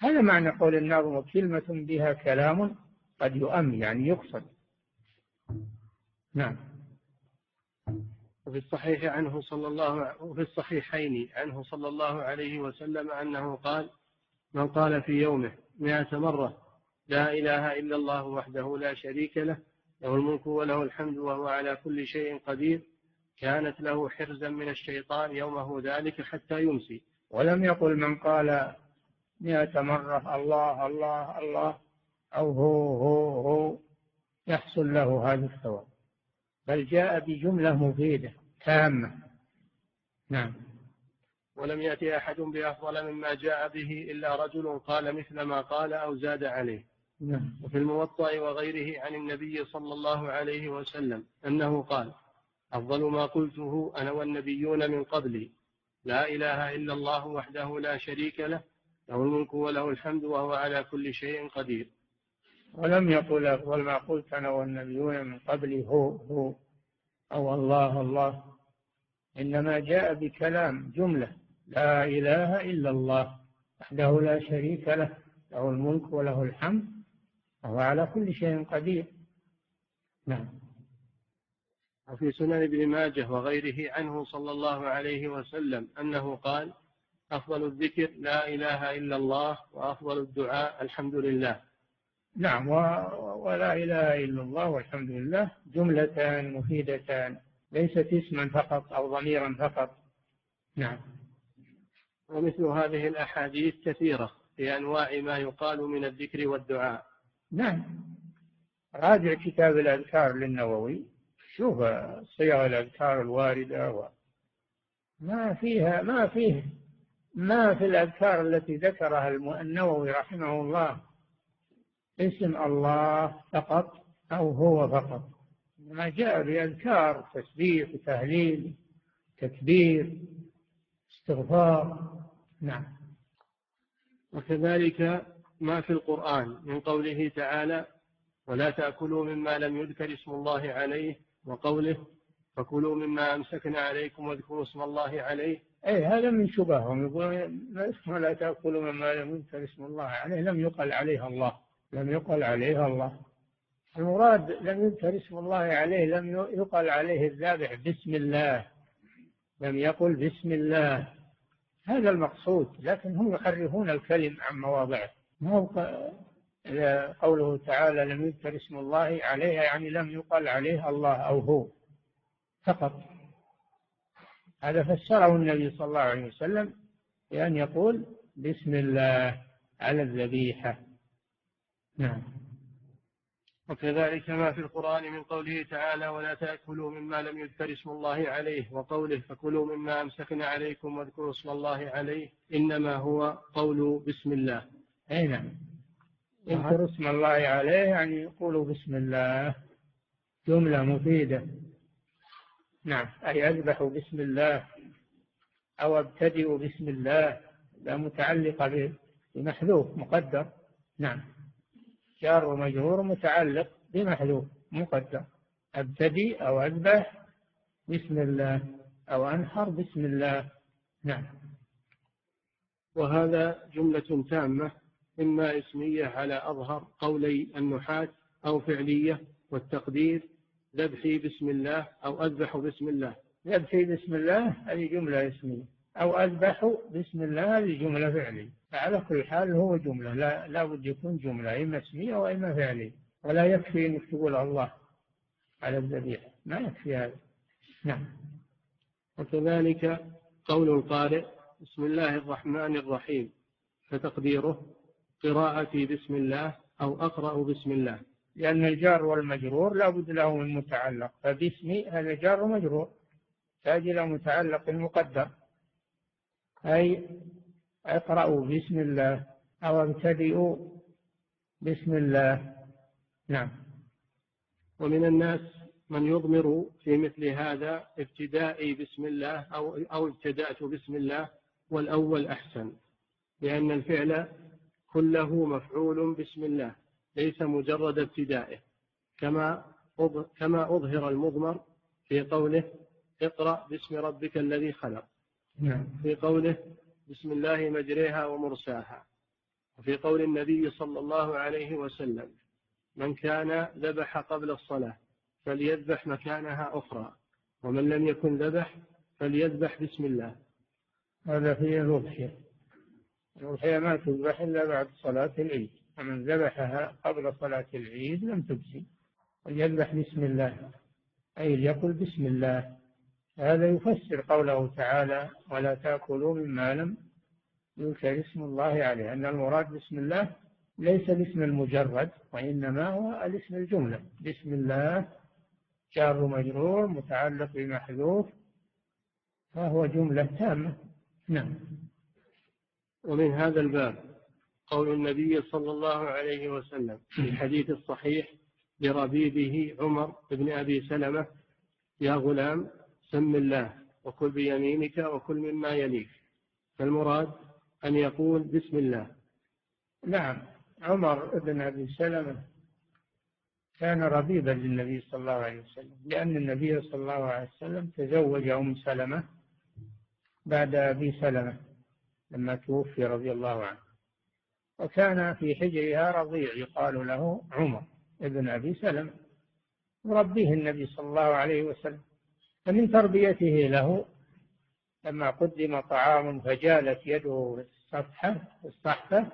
هذا معنى قول الناظم كلمة بها كلام قد يؤم يعني يقصد. نعم. وفي الصحيح عنه صلى الله وفي الصحيحين عنه صلى الله عليه وسلم أنه قال من قال في يومه مائة مرة لا إله إلا الله وحده لا شريك له له الملك وله الحمد وهو على كل شيء قدير كانت له حرزا من الشيطان يومه ذلك حتى يمسي. ولم يقل من قال مئة مرة الله الله الله أو هو هو هو يحصل له هذا الثواب. بل جاء بجملة مفيدة تامة. نعم. ولم يأتي أحد بأفضل مما جاء به إلا رجل قال مثل ما قال أو زاد عليه. نعم. وفي الموطأ وغيره عن النبي صلى الله عليه وسلم أنه قال أفضل ما قلته أنا والنبيون من قبلي. لا إله إلا الله وحده لا شريك له له الملك وله الحمد وهو على كل شيء قدير. ولم يقل أفضل ما قلت أنا والنبيون من قبلي هو هو أو الله الله. إنما جاء بكلام جملة. لا إله إلا الله وحده لا شريك له له الملك وله الحمد وهو على كل شيء قدير. نعم. وفي سنن ابن ماجه وغيره عنه صلى الله عليه وسلم أنه قال أفضل الذكر لا إله إلا الله وأفضل الدعاء الحمد لله. نعم. ولا إله إلا الله والحمد لله جملتان مفيدتان ليست اسما فقط أو ضميرا فقط. نعم. ومثل هذه الأحاديث كثيرة في أنواع ما يقال من الذكر والدعاء. نعم. راجع كتاب الأذكار للنووي. شوف صيغ الأذكار الواردة و ما فيها ما فيه ما في الأذكار التي ذكرها النووي رحمه الله اسم الله فقط أو هو فقط. ما جاء بأذكار تسبيح وتهليل تكبير استغفار. نعم. وكذلك ما في القرآن من قوله تعالى ولا تأكلوا مما لم يذكر اسم الله عليه وقوله فكلوا مما أمسكنا عليكم واذكروا اسم الله عليه. أي هذا من شبههم. يقولون ولا تأكلوا مما لم يذكر اسم الله عليه. لم يقل عليها الله. لم يقل عليها الله. المراد لم يذكر اسم الله عليه لم يقل عليه الذابح بسم الله. لم يقل بسم الله. هذا المقصود. لكن هم يحرفون الكلم عن مواضعه. ما قوله تعالى لم يذكر اسم الله عليها يعني لم يقل عليه الله أو هو فقط. هذا فسره النبي صلى الله عليه وسلم بأن يقول بسم الله على الذبيحة. نعم. وكذلك ما في القرآن من قوله تعالى ولا تأكلوا مما لم يذكر اسم الله عليه وقوله فكلوا مما أمسكنا عليكم واذكروا اسم الله عليه إنما هو قول بسم الله. أي نعم. يذكر اسم الله عليه يعني يقولوا بسم الله. جملة مفيدة. نعم. أي أذبح بسم الله أو أبتدئ بسم الله. لا متعلقة بمحذوف مقدر. نعم. جار ومجرور متعلق بمحذوف مقدر. أبتدي أو أذبح بسم الله أو أنحر بسم الله. نعم. وهذا جملة تامة. إما إسمية على أظهر قولي النحاة أو فعلية والتقدير ذبحي بسم الله أو أذبح بسم الله. ذبحي بسم الله هذه جملة اسمية. أو أذبح بسم الله هذه جملة فعلية. فعلى كل حال هو جملة. لا, لا بد يكون جملة إما اسمية وإما فعلية. ولا يكفي أنك تقول الله على الذبيحة. ما يكفي هذا. نعم. وكذلك قول القارئ بسم الله الرحمن الرحيم فتقديره قراءتي بسم الله أو أقرأ بسم الله. لأن الجار والمجرور لا بد له من متعلق. فباسمي هذا جار ومجرور. تأتي إلى متعلق المقدر. أي اقرأوا بسم الله أو ابتدئوا بسم الله. نعم. ومن الناس من يضمر في مثل هذا ابتدائي بسم الله أو أو ابتدأت بسم الله والأول أحسن. لأن الفعل كله مفعول بسم الله ليس مجرد ابتدائه. كما كما أظهر المضمر في قوله اقرأ باسم ربك الذي خلق نعم. في قوله بسم الله مجريها ومرساها وفي قول النبي صلى الله عليه وسلم من كان ذبح قبل الصلاة فليذبح مكانها أخرى ومن لم يكن ذبح فليذبح بسم الله هذا فيه الأضحية ما تذبح إلا بعد صلاة العيد. فمن ذبحها قبل صلاة العيد لم تجزي وليذبح بسم الله. أي ليقل بسم الله. هذا يفسر قوله تعالى ولا تأكلوا مما لم يذكر اسم الله عليه. أن المراد بسم الله ليس الاسم المجرد وإنما هو الاسم الجملة. بسم الله جار مجرور متعلق بمحذوف فهو جملة تامة. نعم. ومن هذا الباب قول النبي صلى الله عليه وسلم في الحديث الصحيح لربيبه عمر بن أبي سلمة يا غلام سم الله وكل بيمينك وكل مما يليك. فالمراد أن يقول بسم الله. نعم عمر بن أبي سلمة كان ربيبا للنبي صلى الله عليه وسلم لأن النبي صلى الله عليه وسلم تزوج أم سلمة بعد أبي سلمة. لما توفي رضي الله عنه. وكان في حجرها رضيع يقال له عمر ابن أبي سلمة. يربيه النبي صلى الله عليه وسلم. فمن تربيته له لما قدم طعام فجالت يده الصفحة الصحفة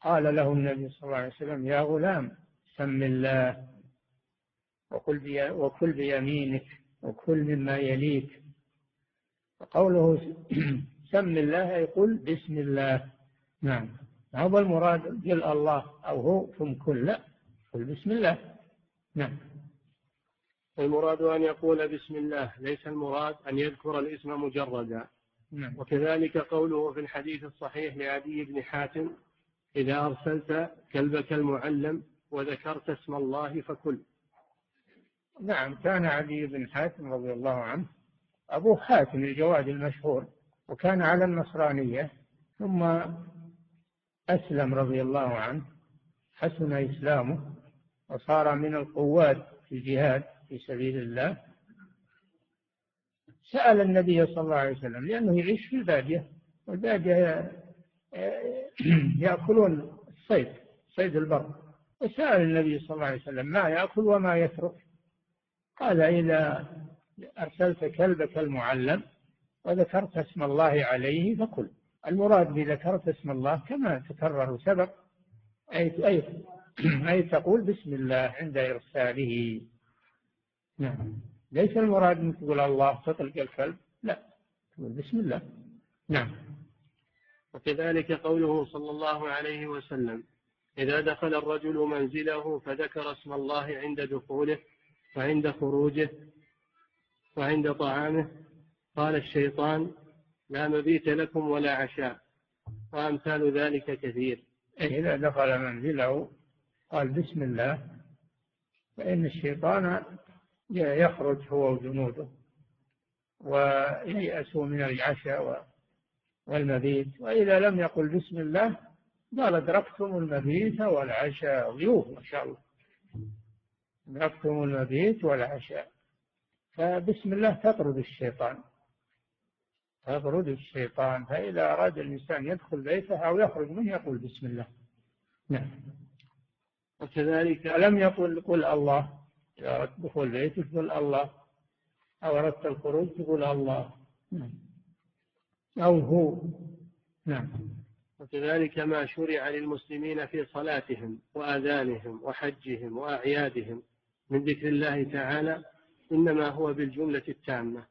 قال له النبي صلى الله عليه وسلم يا غلام سم الله وكل, بي وكل بيمينك وكل مما يليك. وقوله سم الله يقول بسم الله. نعم. هذا المراد قل الله أو هو ثم كل لا قل بسم الله. نعم. المراد أن يقول بسم الله ليس المراد أن يذكر الاسم مجردا. نعم. وكذلك قوله في الحديث الصحيح لعدي بن حاتم إذا أرسلت كلبك المعلم وذكرت اسم الله فكل. نعم. كان عدي بن حاتم رضي الله عنه أبو حاتم الجواد المشهور. وكان على النصرانية ثم أسلم رضي الله عنه حسن إسلامه وصار من القوات في الجهاد في سبيل الله. سأل النبي صلى الله عليه وسلم لأنه يعيش في البادية والبادية يأكلون الصيد صيد البر. وسأل النبي صلى الله عليه وسلم ما يأكل وما يترك؟ قال إذا أرسلت كلبك المعلم وذكرت اسم الله عليه فكل المراد بذكرت اسم الله كما تكرر سبق أي أي أي تقول بسم الله عند إرساله. نعم. ليس المراد أن تقول الله تطلق الكلب لا. تقول بسم الله. نعم. وكذلك قوله صلى الله عليه وسلم إذا دخل الرجل منزله فذكر اسم الله عند دخوله وعند خروجه وعند طعامه قال الشيطان لا مبيت لكم ولا عشاء. وأمثال ذلك كثير. إذا دخل منزله قال بسم الله فإن الشيطان يخرج هو وجنوده وييأسوا من العشاء والمبيت. وإذا لم يقل بسم الله قال أدركتم المبيت والعشاء. ضيوف ما شاء الله. أدركتم المبيت والعشاء. فبسم الله تطرد الشيطان. تطرد الشيطان. فإذا أراد الإنسان يدخل بيته أو يخرج منه يقول بسم الله. نعم. وكذلك لم يقل قل الله. إذا أردت دخول بيتك قل الله. أو أردت الخروج تقول الله. نعم. أو هو. نعم. وكذلك ما شرع للمسلمين في صلاتهم وآذانهم وحجهم وأعيادهم من ذكر الله تعالى إنما هو بالجملة التامة.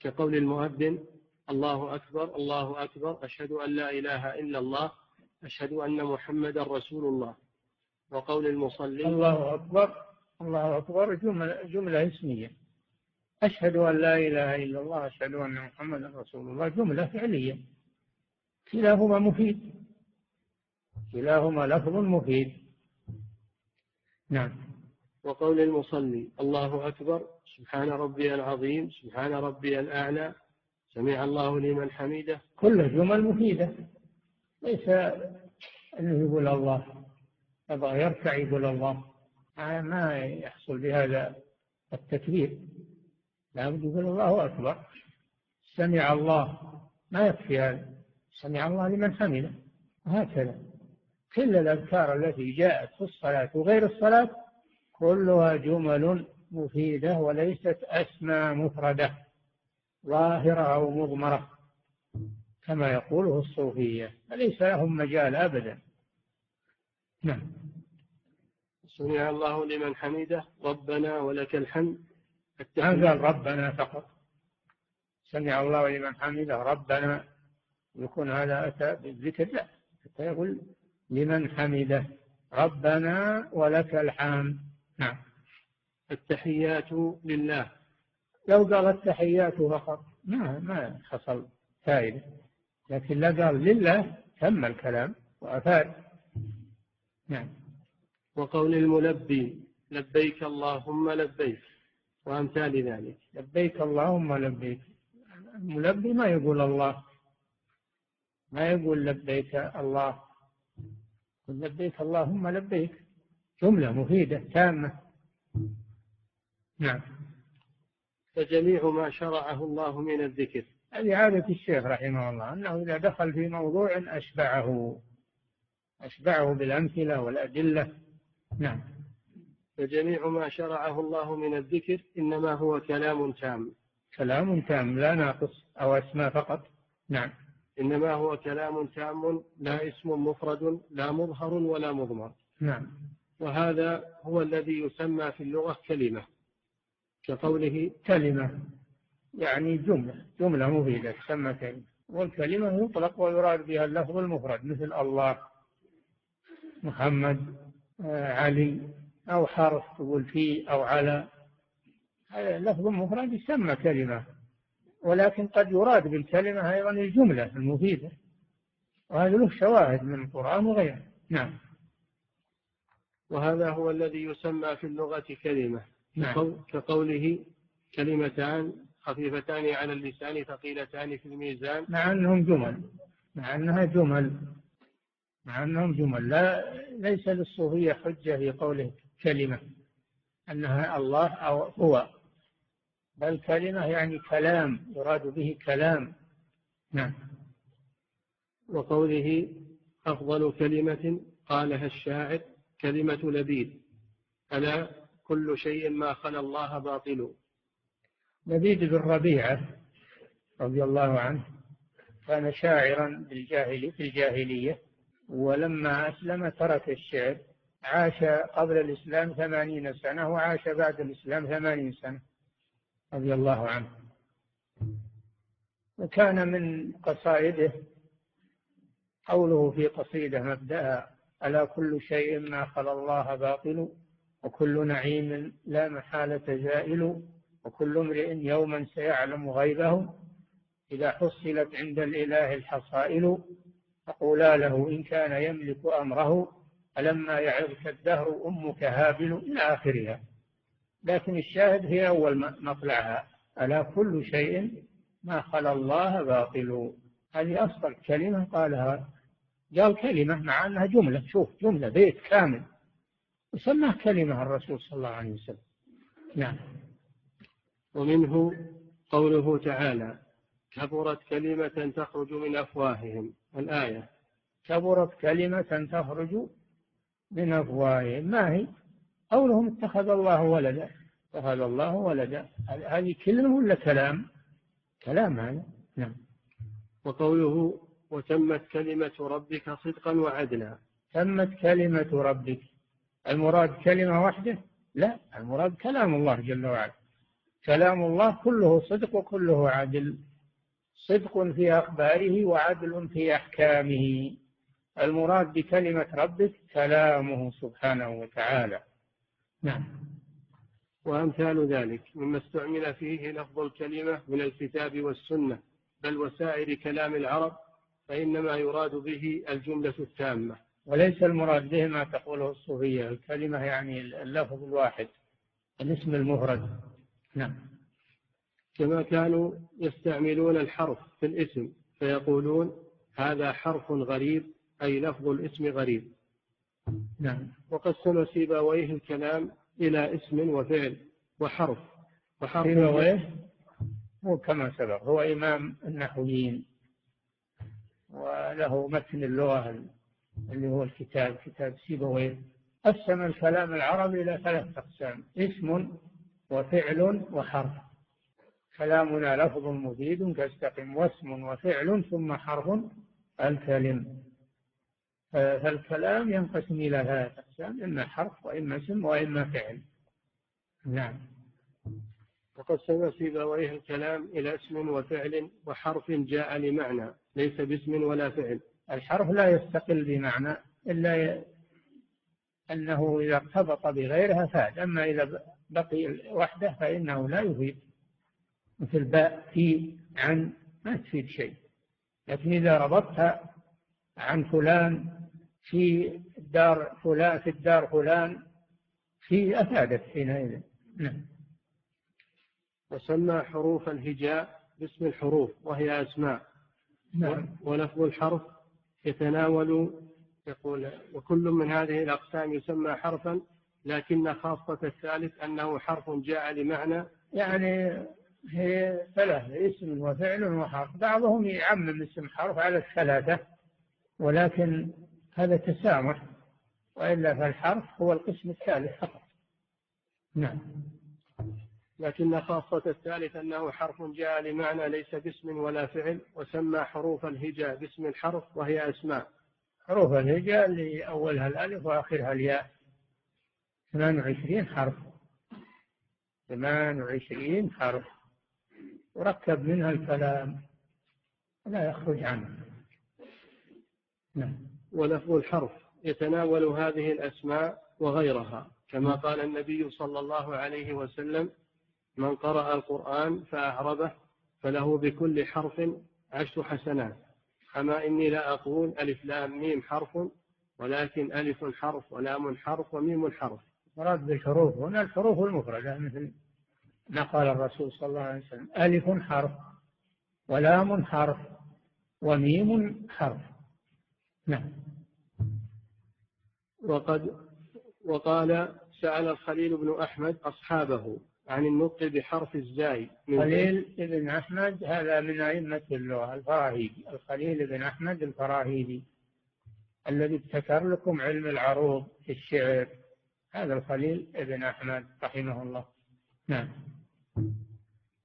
كقول المؤذن الله أكبر الله أكبر. أشهد أن لا إله إلا الله. أشهد أن محمدا رسول الله. وقول المصلي الله أكبر الله أكبر جملة, جملة اسمية. أشهد أن لا إله إلا الله أشهد أن محمدا رسول الله جملة فعلية. كلاهما مفيد. كلاهما لفظ مفيد. نعم. وقول المصلي الله أكبر. سبحان ربي العظيم سبحان ربي الأعلى. سمع الله لمن حميده كلها جمل مفيدة. ليس أنه يقول الله يبغى يركع يقول الله. ما يحصل بهذا التكبير. لابد يقول الله أكبر. سمع الله. ما يكفي هذا. سمع الله لمن حمده. وهكذا كل الأذكار التي جاءت في الصلاة وغير الصلاة كلها جمل مفيدة وليست أسماء مفردة. ظاهرة أو مضمرة كما يقوله الصوفية. فليس لهم مجال أبدا؟ نعم. سمع الله لمن حمده. ربنا ولك الحمد. ما قال ربنا فقط؟ سمع الله لمن حمده. ربنا. يكون هذا أتى بالذكر. لا. حتى يقول لمن حمده. ربنا ولك الحمد. نعم. التحيات لله. لو قال التحيات فقط ما ما حصل فائدة. لكن لا قال لله تم الكلام وأفاد. نعم. وقول الملبي لبيك اللهم لبيك وأمثال ذلك. لبيك اللهم لبيك. الملبي ما يقول الله. ما يقول لبيك الله. لبيك اللهم لبيك. جملة مفيدة تامة. نعم. فجميع ما شرعه الله من الذكر. هذه عادة الشيخ رحمه الله أنه إذا دخل في موضوع أشبعه أشبعه بالأمثلة والأدلة. نعم. فجميع ما شرعه الله من الذكر إنما هو كلام تام. كلام تام لا ناقص أو أسماء فقط. نعم. إنما هو كلام تام لا اسم مفرد لا مظهر ولا مضمر. نعم. وهذا هو الذي يسمى في اللغة كلمة. كقوله كلمة يعني جملة جملة مفيدة تسمى كلمة. والكلمة يطلق ويراد بها اللفظ المفرد مثل الله محمد آه، علي أو حرف تقول في أو على. هذا لفظ مفرد يسمى كلمة ولكن قد يراد بالكلمة أيضا الجملة المفيدة. وهذا له شواهد من القرآن وغيره. نعم. وهذا هو الذي يسمى في اللغة كلمة. نعم. كقوله كلمتان خفيفتان على اللسان ثقيلتان في الميزان. مع أنهم جمل. مع أنها جمل. مع أنهم جمل. لا ليس للصوفية حجة في قوله كلمة أنها الله أو هو بل كلمة يعني كلام يراد به كلام. نعم. وقوله أفضل كلمة قالها الشاعر كلمة لبيد. ألا كل شيء ما خلا الله باطل. لبيد بن ربيعة رضي الله عنه كان شاعرا بالجاهلية في الجاهلية ولما أسلم ترك الشعر عاش قبل الإسلام ثمانين سنة وعاش بعد الإسلام ثمانين سنة رضي الله عنه. وكان من قصائده قوله في قصيدة مبدأها ألا كل شيء ما خلا الله باطل؟ وكل نعيم لا محالة زائل وكل امرئ يوما سيعلم غيبه إذا حصلت عند الإله الحصائل. فقولا له إن كان يملك أمره ألما يعظك الدهر أمك هابل إلى آخرها. لكن الشاهد هي أول مطلعها. ألا كل شيء ما خلا الله باطل؟ هذه أصل كلمة قالها قال كلمة مع أنها جملة. شوف جملة بيت كامل. وسماه كلمة الرسول صلى الله عليه وسلم. نعم. ومنه قوله تعالى كبرت كلمة تخرج من أفواههم. الآية. كبرت كلمة تخرج من أفواههم. ما هي؟ قولهم اتخذ الله ولدا. اتخذ الله ولدا. هذه كلمة ولا كلام؟ كلام هذا. نعم. وقوله وتمت كلمة ربك صدقا وعدلا. تمت كلمة ربك. المراد كلمة واحدة؟ لا المراد كلام الله جل وعلا. كلام الله كله صدق وكله عدل. صدق في أخباره وعدل في أحكامه. المراد بكلمة ربك كلامه سبحانه وتعالى. نعم. وأمثال ذلك مما استعمل فيه لفظ الكلمة من الكتاب والسنة بل وسائر كلام العرب فإنما يراد به الجملة التامة. وليس المراد به ما تقوله الصوفية. الكلمة يعني اللفظ الواحد الاسم المفرد. نعم. كما كانوا يستعملون الحرف في الاسم فيقولون هذا حرف غريب أي لفظ الاسم غريب. نعم. وقسم سيبويه الكلام إلى اسم وفعل وحرف. وحرف سيبويه هو كما سبق. هو إمام النحويين وله متن اللغة اللي هو الكتاب كتاب سيبويه قسم الكلام العربي إلى ثلاث أقسام اسم وفعل وحرف. كلامنا لفظ مفيد كاستقم واسم وفعل ثم حرف الكلم. فالكلام ينقسم إلى ثلاثة أقسام إما حرف وإما اسم وإما فعل. نعم. وقسم سيبويه الكلام إلى اسم وفعل وحرف جاء لمعنى ليس باسم ولا فعل. الحرف لا يستقل بمعنى إلا أنه إذا ارتبط بغيرها فاد أما إذا بقي وحده فإنه لا يفيد. مثل باء في عن ما تفيد شيء. لكن إذا ربطتها عن فلان في الدار فلان في الدار فلان في أفادت حينئذ. نعم. وسمى حروف الهجاء باسم الحروف وهي أسماء. نعم. ولفظ الحرف يتناول يقول وكل من هذه الأقسام يسمى حرفا لكن خاصة الثالث أنه حرف جاء لمعنى. يعني هي ثلاثة اسم وفعل وحرف. بعضهم يعمم اسم حرف على الثلاثة ولكن هذا تسامح وإلا فالحرف هو القسم الثالث فقط. نعم. لكن خاصة الثالث أنه حرف جاء لمعنى ليس باسم ولا فعل وسمى حروف الهجاء باسم الحرف وهي أسماء. حروف الهجاء اللي أولها الألف وآخرها الياء. 28 حرف. 28 حرف. وركب منها الكلام. لا يخرج عنه. نعم. ولفظ الحرف. يتناول هذه الأسماء وغيرها. كما قال النبي صلى الله عليه وسلم من قرأ القرآن فأعربه فله بكل حرف عشر حسنات. أما إني لا أقول ألف لام ميم حرف ولكن ألف حرف ولام حرف وميم حرف. مراد بالحروف هنا الحروف المفردة مثل ما قال الرسول صلى الله عليه وسلم ألف حرف ولام حرف وميم حرف. نعم. وقد وقال سأل الخليل بن أحمد أصحابه عن النطق بحرف الزاي خليل بن أحمد هذا من أئمة اللغة الفراهيدي. الخليل بن أحمد الفراهيدي الذي ابتكر لكم علم العروض في الشعر. هذا الخليل بن أحمد رحمه الله. نعم.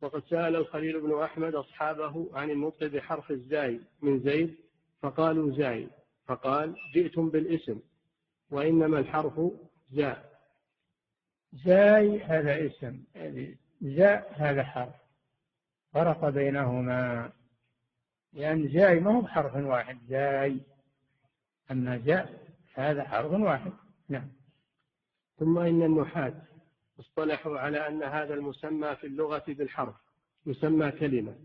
وقد سأل الخليل بن أحمد أصحابه عن النطق بحرف الزاي من زيد فقالوا زاي. فقال جئتم بالاسم وإنما الحرف زاء. زاي هذا اسم زاء هذا حرف. فرق بينهما. لأن زاي ما هو بحرف واحد زاي أما زاء هذا حرف واحد. نعم. ثم إن النحاة اصطلحوا على أن هذا المسمى في اللغة بالحرف يسمى كلمة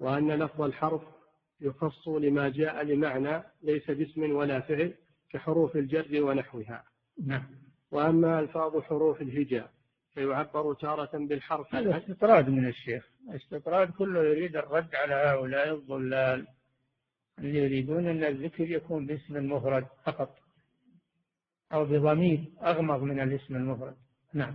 وأن لفظ الحرف يخص لما جاء لمعنى ليس باسم ولا فعل كحروف الجر ونحوها. نعم. وأما ألفاظ حروف الهجاء فيعبر تارة بالحرف. هذا استطراد من الشيخ. استطراد كله يريد الرد على هؤلاء الضلال. اللي يريدون أن الذكر يكون باسم المفرد فقط أو بضمير أغمض من الاسم المفرد. نعم.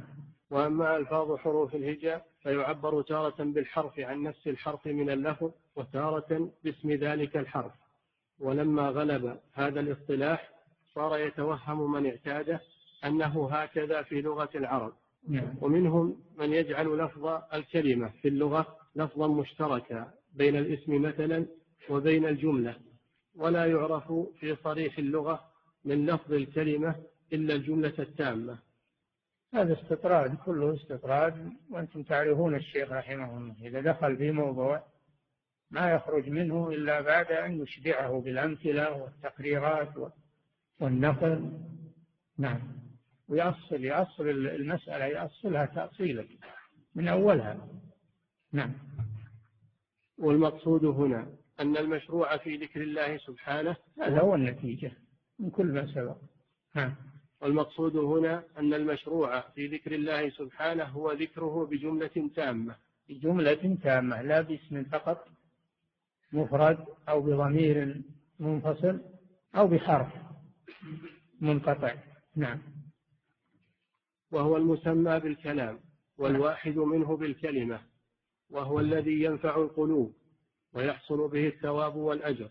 وأما ألفاظ حروف الهجاء فيعبر تارة بالحرف عن نفس الحرف من اللفظ وتارة باسم ذلك الحرف. ولما غلب هذا الاصطلاح صار يتوهم من اعتاده أنه هكذا في لغة العرب. نعم. ومنهم من يجعل لفظ الكلمة في اللغة لفظا مشتركا بين الاسم مثلا وبين الجملة. ولا يعرف في صريح اللغة من لفظ الكلمة إلا الجملة التامة. هذا استطراد كله استطراد. وأنتم تعرفون الشيخ رحمه الله إذا دخل في موضوع ما يخرج منه إلا بعد أن يشبعه بالأمثلة والتقريرات والنقل. نعم. ويأصل يأصل المسألة يأصلها تأصيلا من أولها. نعم. والمقصود هنا أن المشروع في ذكر الله سبحانه هذا هو النتيجة من كل ما سبق. نعم والمقصود هنا أن المشروع في ذكر الله سبحانه هو ذكره بجملة تامة. بجملة تامة لا باسم فقط مفرد أو بضمير منفصل أو بحرف منقطع. نعم. وهو المسمى بالكلام والواحد منه بالكلمة وهو الذي ينفع القلوب ويحصل به الثواب والأجر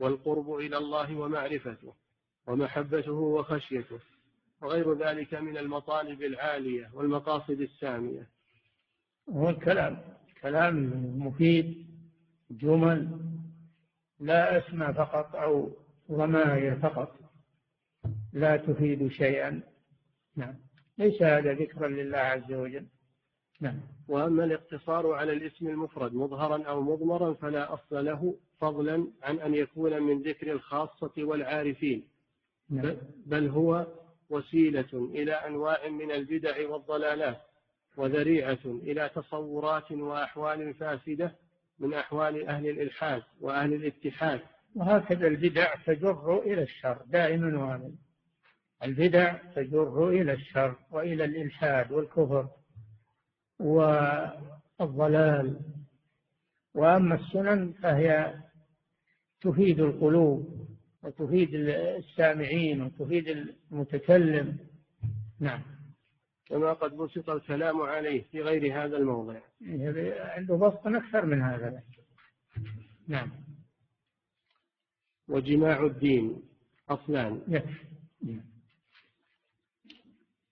والقرب إلى الله ومعرفته ومحبته وخشيته وغير ذلك من المطالب العالية والمقاصد السامية. هو الكلام كلام مفيد جمل لا اسم فقط أو ضمائر فقط لا تفيد شيئا. نعم. ليس هذا ذكرا لله عز وجل. نعم. وأما الاقتصار على الاسم المفرد مظهرا أو مضمرا فلا أصل له فضلا عن أن يكون من ذكر الخاصة والعارفين. نعم. بل هو وسيلة إلى أنواع من البدع والضلالات وذريعة إلى تصورات وأحوال فاسدة من أحوال أهل الإلحاد وأهل الاتحاد. وهكذا البدع تجر إلى الشر دائما وابدا البدع تجر إلى الشر وإلى الإلحاد والكفر والضلال. وأما السنن فهي تفيد القلوب وتفيد السامعين وتفيد المتكلم. نعم. كما قد بسط الكلام عليه في غير هذا الموضع. عنده بسط أكثر من هذا. نعم. وجماع الدين أصلان.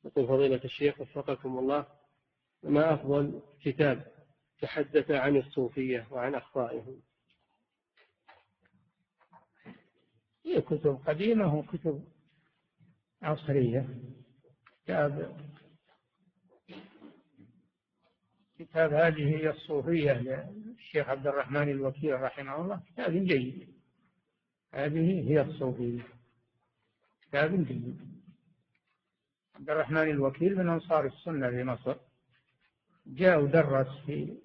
يقول فضيلة الشيخ وفقكم الله ما أفضل كتاب تحدث عن الصوفية وعن أخطائهم؟ هي كتب قديمة وكتب عصرية. كتاب كتاب هذه هي الصوفية للشيخ عبد الرحمن الوكيل رحمه الله. كتاب جيد. هذه هي الصوفية. كتاب جيد. عبد الرحمن الوكيل من أنصار السنة في مصر. جاء ودرس في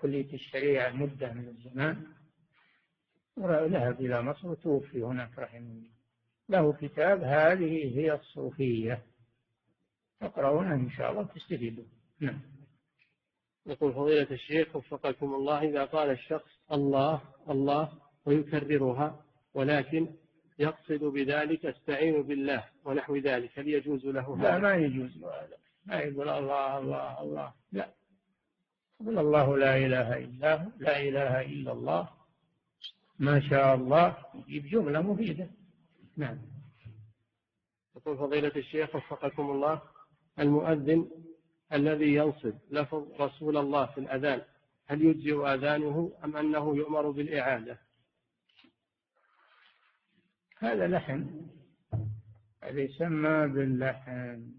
كلية الشريعة مدة من الزمان وذهب إلى مصر وتوفي هناك رحمه الله. له كتاب هذه هي الصوفية. تقرؤونه إن شاء الله تستفيدون نعم. يقول فضيلة الشيخ وفقكم الله إذا قال الشخص الله الله ويكررها ولكن يقصد بذلك استعين بالله ونحو ذلك هل يجوز له هذا؟ لا ما يجوز هذا. ما يقول الله الله الله. لا. يقول الله لا إله إلا هو لا إله إلا الله. ما شاء الله. يجيب جملة مفيدة. نعم. يقول فضيلة الشيخ وفقكم الله المؤذن الذي ينصب لفظ رسول الله في الأذان هل يجزئ آذانه أم أنه يؤمر بالإعادة؟ هذا لحن هذا يسمى باللحن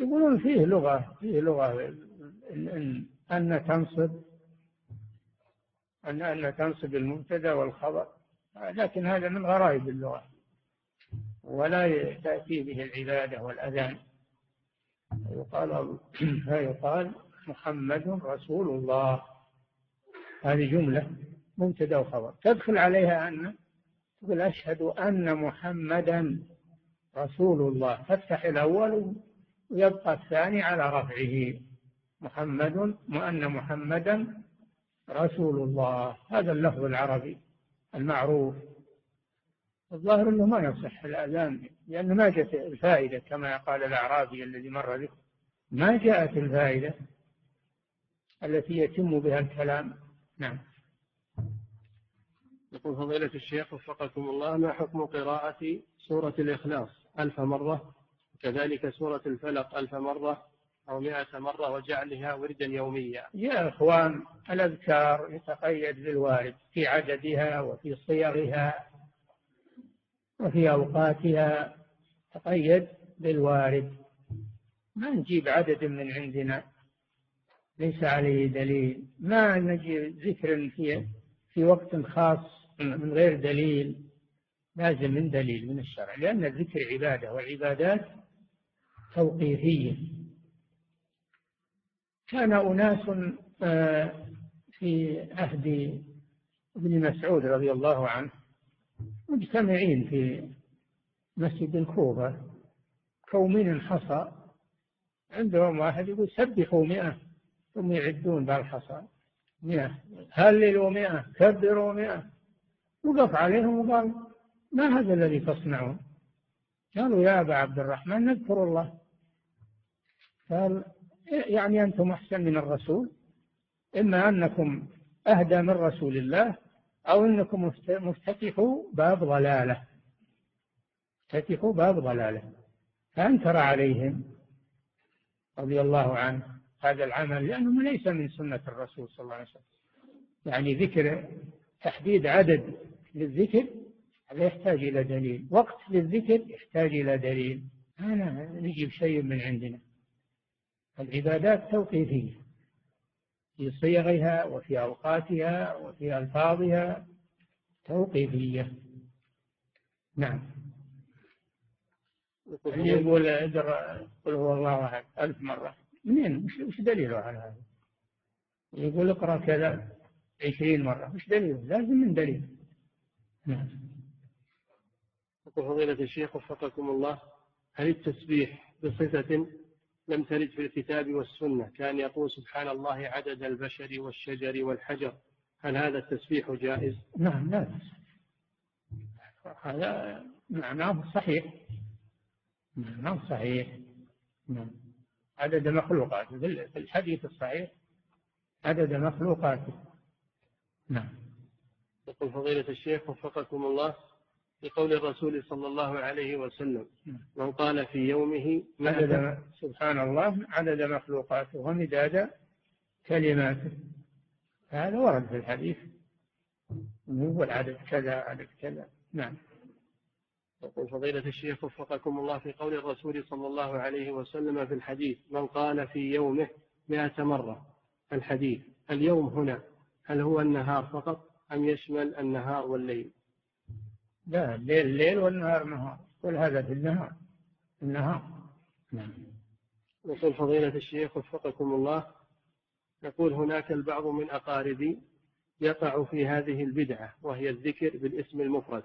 يقولون فيه لغة فيه لغة. إن, أن تنصب أن أن تنصب المبتدأ والخبر. لكن هذا من غرائب اللغة. ولا تأتي به العبادة والأذان. فيقال فيقال محمد رسول الله. هذه جملة مبتدأ وخبر. تدخل عليها أن تقول أشهد أن محمدا رسول الله. تفتح الأول ويبقى الثاني على رفعه. محمد وأن محمدا رسول الله. هذا اللفظ العربي المعروف. الظاهر أنه ما يصح الأذان لأنه ما جاءت الفائدة كما قال الأعرابي الذي مر ذكر ما جاءت الفائدة التي يتم بها الكلام. نعم. يقول فضيلة الشيخ وفقكم الله ما حكم قراءة سورة الإخلاص؟ ألف مرة. كذلك سورة الفلق ألف مرة أو مئة مرة وجعلها وردا يوميا. يا إخوان الأذكار يتقيد بالوارد في عددها وفي صيغها وفي أوقاتها. تقيد بالوارد ما نجيب عدد من عندنا؟ ليس عليه دليل. ما نجيب ذكر في في وقت خاص من غير دليل لازم من دليل من الشرع لأن الذكر عبادة والعبادات توقيفية. كان أناس آه، في عهد ابن مسعود رضي الله عنه مجتمعين في مسجد الكوفة. كومين حصى عندهم واحد يقول سبحوا مئة ثم يعدون بالحصى مئة هللوا مئة كبروا مئة. وقف عليهم وقال ما هذا الذي تصنعون؟ قالوا يا أبا عبد الرحمن نذكر الله. قال يعني أنتم أحسن من الرسول إما أنكم أهدى من رسول الله أو أنكم مفتتحوا باب ضلالة. افتتحوا باب ضلالة. فأنكر عليهم رضي الله عنه هذا العمل لأنه ليس من سنة الرسول صلى الله عليه وسلم. يعني ذكر تحديد عدد للذكر هذا يحتاج إلى دليل. وقت للذكر يحتاج إلى دليل. أنا نجيب شيء من عندنا. العبادات توقيفية. في صيغها وفي أوقاتها وفي ألفاظها توقيفية. نعم. اللي يقول ادر قل هو الله أحد ألف مرة. منين؟ وش دليله على هذا؟ يقول اقرأ كذا. عشرين مرة. وش دليله لازم من دليل. نعم. يقول فضيلة الشيخ وفقكم الله هل التسبيح بصفة لم ترد في الكتاب والسنة؟ كان يقول سبحان الله عدد البشر والشجر والحجر. هل هذا التسبيح جائز؟ نعم لا. هذا معناه صحيح. معناه صحيح. نعم. عدد مخلوقاته في الحديث الصحيح عدد مخلوقاته نعم. يقول فضيلة الشيخ وفقكم الله لقول الرسول صلى الله عليه وسلم من قال في يومه عدد سبحان الله عدد مخلوقاته ومداد كلماته. هذا ورد في الحديث. هو العدد كذا عدد كذا. نعم. يقول فضيلة الشيخ وفقكم الله في قول الرسول صلى الله عليه وسلم في الحديث من قال في يومه مئة مرة. الحديث اليوم هنا. هل هو النهار فقط أم يشمل النهار والليل؟ لا الليل ليل والنهار نهار. كل هذا في النهار. النهار. نعم. يقول فضيلة الشيخ وفقكم الله يقول هناك البعض من أقاربي يقع في هذه البدعة وهي الذكر بالاسم المفرد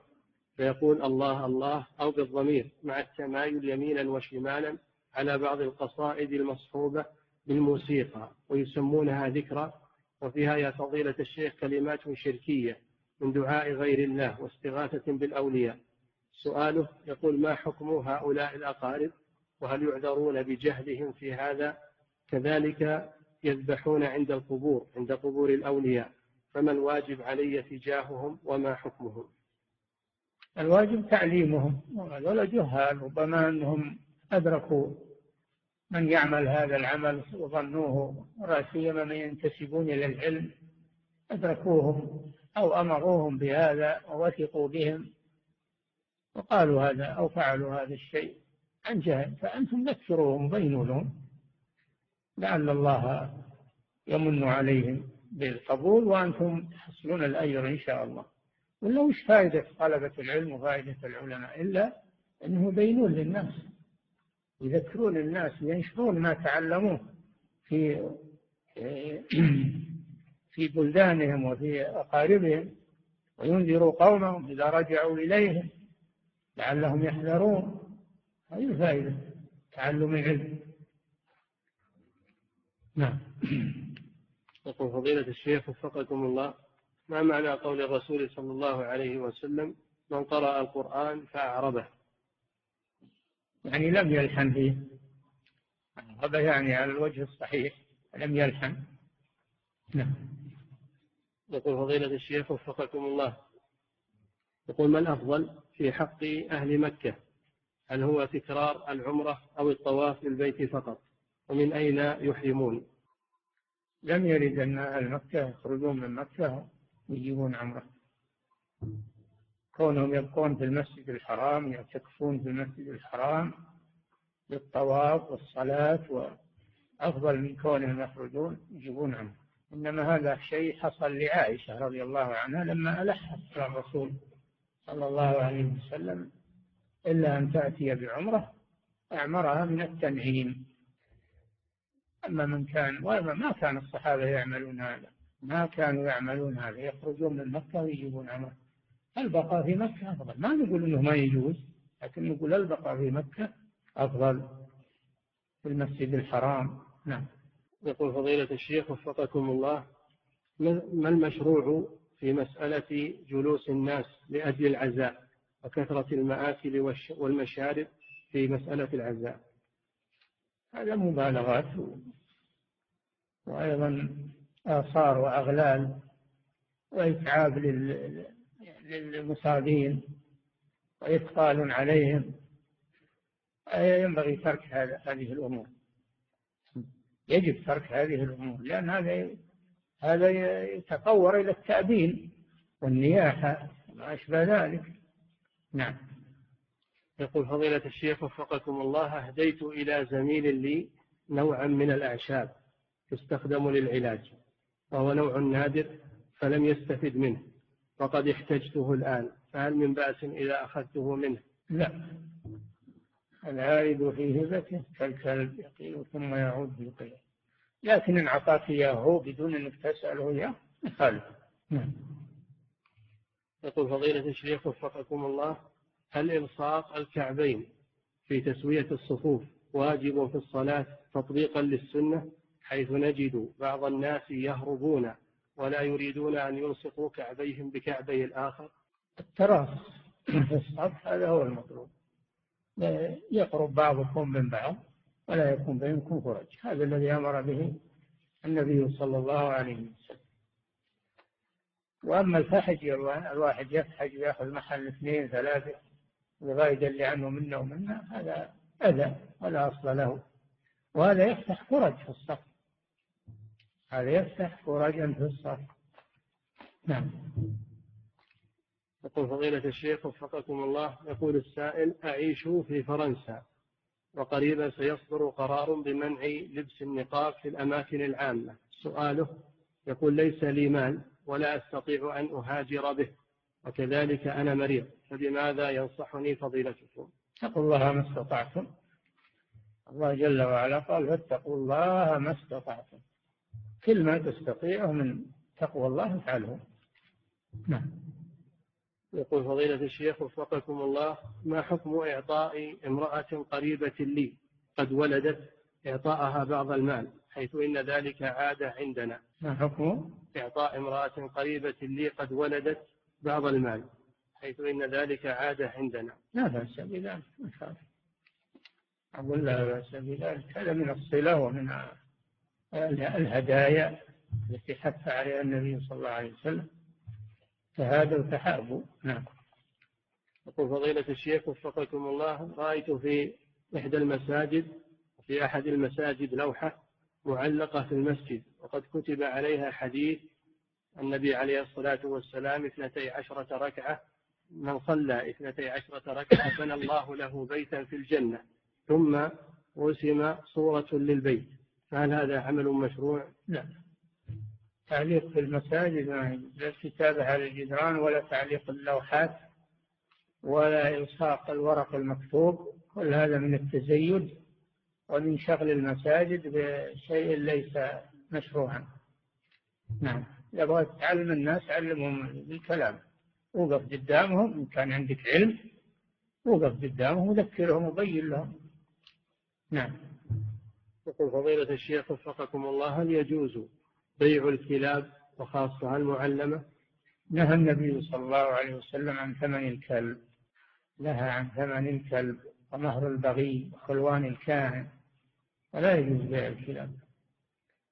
فيقول الله الله أو بالضمير مع التمايل يمينا وشمالا على بعض القصائد المصحوبة بالموسيقى ويسمونها ذكرى وفيها يا فضيلة الشيخ كلمات شركية من دعاء غير الله واستغاثة بالأولياء. سؤاله يقول ما حكم هؤلاء الأقارب وهل يعذرون بجهلهم في هذا؟ كذلك يذبحون عند القبور عند قبور الأولياء. فما الواجب علي تجاههم وما حكمهم؟ الواجب تعليمهم. هذول جهال ربما أنهم أدركوا من يعمل هذا العمل وظنوه لا سيما من ينتسبون إلى العلم أدركوهم أو أمروهم بهذا ووثقوا بهم وقالوا هذا أو فعلوا هذا الشيء عن جهل. فأنتم ذكروهم بينوا لهم. لعل الله يمن عليهم بالقبول وأنتم تحصلون الأجر إن شاء الله. ولا وش فائدة طلبة العلم وفائدة العلماء إلا أنه يبينون للناس. يذكرون الناس ينشرون ما تعلموه في في بلدانهم وفي أقاربهم وينذروا قومهم إذا رجعوا إليهم لعلهم يحذرون. هذه الفائدة تعلم العلم. نعم. يقول فضيلة الشيخ وفقكم الله ما معنى قول الرسول صلى الله عليه وسلم من قرأ القرآن فأعربه يعني لم يلحن فيه. هذا يعني على الوجه الصحيح لم يلحن. نعم. يقول فضيلة الشيخ وفقكم الله. يقول ما الأفضل في حق أهل مكة؟ هل هو تكرار العمرة أو الطواف للبيت فقط؟ ومن أين يحرمون؟ لم يرد أن أهل مكة يخرجون من مكة ويجيبون عمرة. كونهم يبقون في المسجد الحرام يعتكفون في المسجد الحرام للطواف والصلاة وأفضل من كونهم يخرجون يجيبون عمرة إنما هذا شيء حصل لعائشة رضي الله عنها لما ألحت على الرسول صلى الله عليه وسلم إلا أن تأتي بعمرة أعمرها من التنعيم أما من كان ما كان الصحابة يعملون هذا ما كانوا يعملون هذا يخرجون من مكة ويجيبون عمرة. البقاء في مكة أفضل. ما نقول أنه ما يجوز لكن نقول البقاء في مكة أفضل في المسجد الحرام. نعم. يقول فضيلة الشيخ وفقكم الله ما المشروع في مسألة جلوس الناس لأجل العزاء وكثرة المآكل والمشارب في مسألة العزاء؟ هذا مبالغات وأيضا آثار وأغلال وإتعاب للمصابين وإثقال عليهم. ينبغي ترك هذه الأمور. يجب ترك هذه الأمور لأن هذا هذا يتطور إلى التأبين والنياحة وما أشبه ذلك. نعم. يقول فضيلة الشيخ وفقكم الله أهديت إلى زميل لي نوعا من الأعشاب تستخدم للعلاج وهو نوع نادر فلم يستفد منه. وقد احتجته الآن فهل من بأس إذا أخذته منه؟ لا. العائد في هبته كالكلب يقيل ثم يعود بالقيل لكن إن أعطاك إياه بدون أنك تسأله إياه خالف نعم. يقول فضيلة الشيخ وفقكم الله هل إلصاق الكعبين في تسوية الصفوف واجب في الصلاة تطبيقا للسنة؟ حيث نجد بعض الناس يهربون ولا يريدون أن يلصقوا كعبيهم بكعبي الآخر. التراص في الصف هذا هو المطلوب. يقرب بعضكم من بعض ولا يكون بينكم فرج. هذا الذي أمر به النبي صلى الله عليه وسلم. وأما الفحج الواحد يفحج ويأخذ محل اثنين ثلاثة ويبغى يدلي عنه منا ومنا هذا أذى ولا أصل له. وهذا يفتح فرج في الصف هذا يفتح فرجا في الصف نعم. يقول فضيلة الشيخ وفقكم الله يقول السائل أعيش في فرنسا وقريبا سيصدر قرار بمنع لبس النقاب في الأماكن العامة. سؤاله يقول ليس لي مال ولا أستطيع أن أهاجر به وكذلك أنا مريض فبماذا ينصحني فضيلتكم؟ اتقوا الله ما استطعتم. الله جل وعلا قال فاتقوا الله ما استطعتم. كل ما تستطيعه من تقوى الله افعله. نعم. يقول فضيلة الشيخ وفقكم الله ما حكم إعطاء امرأة قريبة لي؟ قد ولدت إعطاءها بعض المال حيث إن ذلك عادة عندنا. ما حكم إعطاء امرأة قريبة لي قد ولدت بعض المال حيث إن ذلك عادة عندنا. لا بأس بذلك أقول لا بأس بذلك هذا من الصلة ومن الهدايا التي حث عليها النبي صلى الله عليه وسلم فهذا تحابوا نعم. يقول فضيلة الشيخ وفقكم الله رأيت في إحدى المساجد في أحد المساجد لوحة معلقة في المسجد وقد كتب عليها حديث النبي عليه الصلاة والسلام اثنتي عشرة ركعة من صلى اثنتي عشرة ركعة بنى الله له بيتا في الجنة ثم رسم صورة للبيت. فهل هذا عمل مشروع؟ لا. تعليق في المساجد لا الكتابة على الجدران ولا تعليق اللوحات ولا إلصاق الورق المكتوب. كل هذا من التزيد ومن شغل المساجد بشيء ليس مشروعا. نعم. إذا بغيت تعلم الناس علمهم بالكلام وقف قدامهم إن كان عندك علم وقف قدامهم وذكرهم وبين لهم. نعم. يقول فضيلة الشيخ وفقكم الله هل يجوز بيع الكلاب وخاصة المعلمة؟ نهى النبي صلى الله عليه وسلم عن ثمن الكلب نهى عن ثمن الكلب ومهر البغي وخلوان الكاهن ولا يجوز بيع الكلاب.